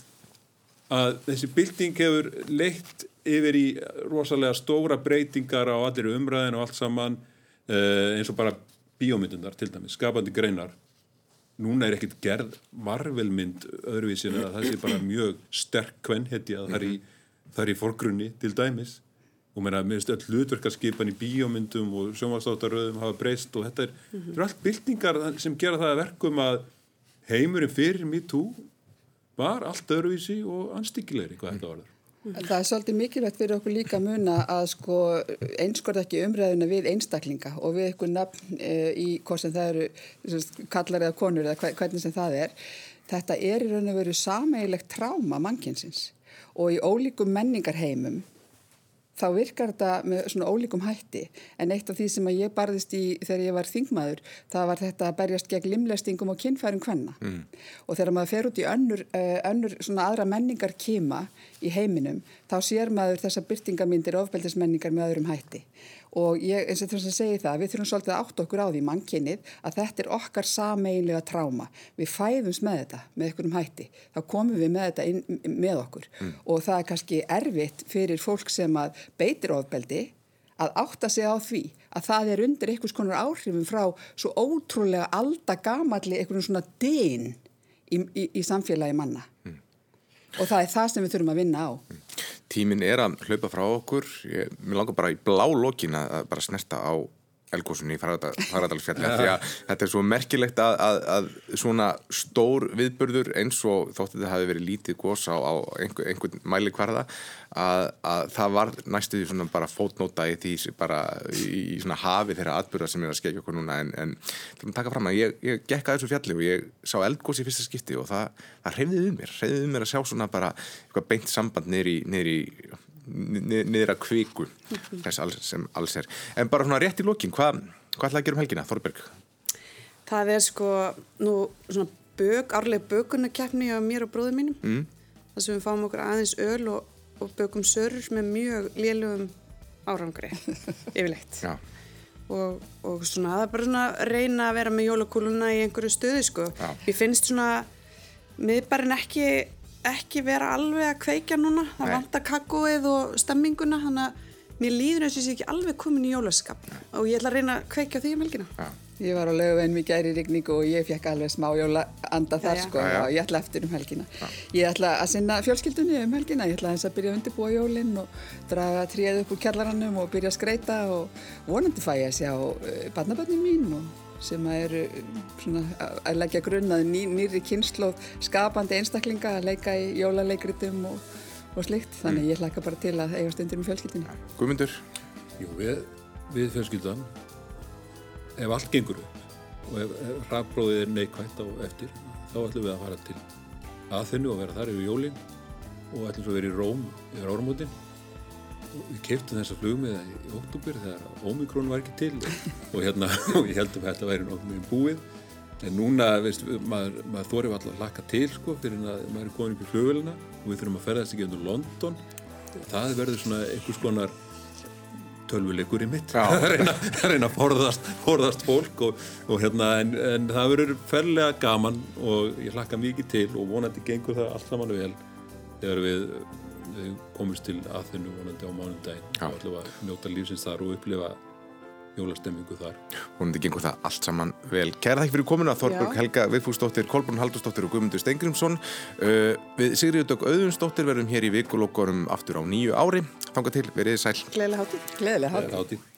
að þessi bylting hefur leitt yfir í rosalega stóra breytingar á allir umræðin og allt saman uh, eins og bara bíómyndundar til dæmis, skapandi greinar núna er ekkert gerð marvelmynd öðruvísin að það sé bara mjög sterk kvennhetja að það er í, það er í forgrunni til dæmis. Og mér finnst öll hlutverkarskipan í bíómyndum og sjónvastáttaröðum hafa breyst og þetta er, mm -hmm. er allt byltingar sem gera það að verkum að heimurinn fyrir MeToo var allt öðruvísi og anstíkilegri hvað þetta var þar Það er svolítið mikilvægt fyrir okkur líka muna að sko einskort ekki umræðuna við einstaklinga og við eitthvað nafn e, í hvort sem það eru kallar eða konur eða hvernig sem það er. Þetta er í raun og veru sameigilegt tráma mannkynsins og í ólíkum menningarheimum þá virkar þetta með svona ólíkum hætti. En eitt af því sem ég barðist í þegar ég var þingmaður, það var þetta að berjast gegn limlestingum og kynfærum hvenna mm. og þegar maður fer út í önnur, uh, önnur svona aðra menningar kima í heiminum, þá sér maður þessa byrtingamindir ofbeldismenningar með öðrum hætti og ég, eins og þess að segja það, við þurfum svolítið að átta okkur á því mannkinnið að þetta er okkar sameinlega tráma. Við fæðums með þetta með einhverjum hætti. Þá komum við með þetta inn, með okkur mm. og það er kannski erfitt fyrir fólk sem að beitir ofbeldi að átta sig á því að það er undir einhvers konar áhrifum frá svo ótrúlega aldagamalli einhvern svona dyn í, í, í samfélagi manna. Og það er það sem við þurfum að vinna á. Tímin er að hlaupa frá okkur ég, mér langar bara í blá lokin að bara snerta á elgósunni í Faradalsfjalli því að þetta er svo merkilegt að, að, að svona stór viðbörður eins og þótt þetta hafi verið lítið gós á, á einhver, einhvern mæli hverða að, að það var næstuði svona bara fótnóta í því bara í, í svona hafi þeirra atbyrða sem er að skekja okkur núna en, en það er að taka fram að ég, ég gekk að þessu fjalli og ég sá elgós í fyrsta skipti og það, það reyðið um mér, reyðið um mér að sjá svona bara eitthvað beint samband í niður að kviku þess alls, sem alls er en bara svona rétt í lókin, hvað hva ætlaði að gera um helgina, Þorberg? Það er sko nú svona bög, árlega bögunarkeppni á mér og bróðum mínum mm. þar sem við fáum okkur aðeins öl og, og bögum sörur með mjög lélugum árangri yfirleitt og, og svona það er bara svona að reyna að vera með jólakúluna í einhverju stöðu sko Já. ég finnst svona miðbarinn ekki ekki vera alveg að kveika núna. Það vantar kakóið og stemminguna þannig að mér líður eins og ég sé ekki alveg komin í jólaskap. Og ég ætla að reyna að kveika því um helgina. Ja. Ég var á lögvein mikið æri rigningu og ég fekk alveg smá jóla anda þar ja, sko ja, og ég ætla eftir um helgina. Ég ætla að sinna fjölskyldunni um helgina. Ég ætla að, að byrja að undirbúa jólinn og draga tríð upp úr kjallarannum og byrja að skreita og vonandi fæ ég að sjá uh, barnaböndin mín og sem eru svona, að leggja grunnaði ný, nýri kynnslóð skapandi einstaklinga að leika í jólaleikritum og, og slikt þannig mm. ég hlaka bara til að eiga stundir með fjölskyldinu Guðmundur? Jú, við, við fjölskyldan ef allt gengur upp og ef, ef rafbróðið er neikvægt á eftir þá ætlum við að fara til aðfinnu og vera þar yfir jólinn og ætlum svo að vera í Róm yfir áramótin við keftum þessa flugmiða í óttúbur þegar Omikron var ekki til og hérna, og ég heldum að þetta væri náttúrulega búið. En núna, veist, maður, maður þórið alltaf að laka til sko fyrir að maður er komin upp í flugvelina og við þurfum að ferðast ekki undir London. Það verður svona einhvers konar tölvuleikur í mitt. Að reyna, reyna að forðast, forðast fólk og, og hérna, en, en það verður ferlega gaman og ég hlakka mikið til og vonandi gengur það allt saman vel þegar við við komumst til aðþennu vonandi á mánundaginn og að njóta lífsins þar og upplifa jólastemmingu þar. Vonandi gengur það allt saman vel. Kæra þakk fyrir komuna Þorburg Helga Vigfúsdóttir, Kolbrún Haldursdóttir og Guðmundur Steingrimsson. Uh, við Sigriður Dögg Auðunsdóttir verðum hér í vikulokkorum aftur á nýju ári. Fanga til, verið sæl. Gleðileg hátíð. Gleðileg hátíð.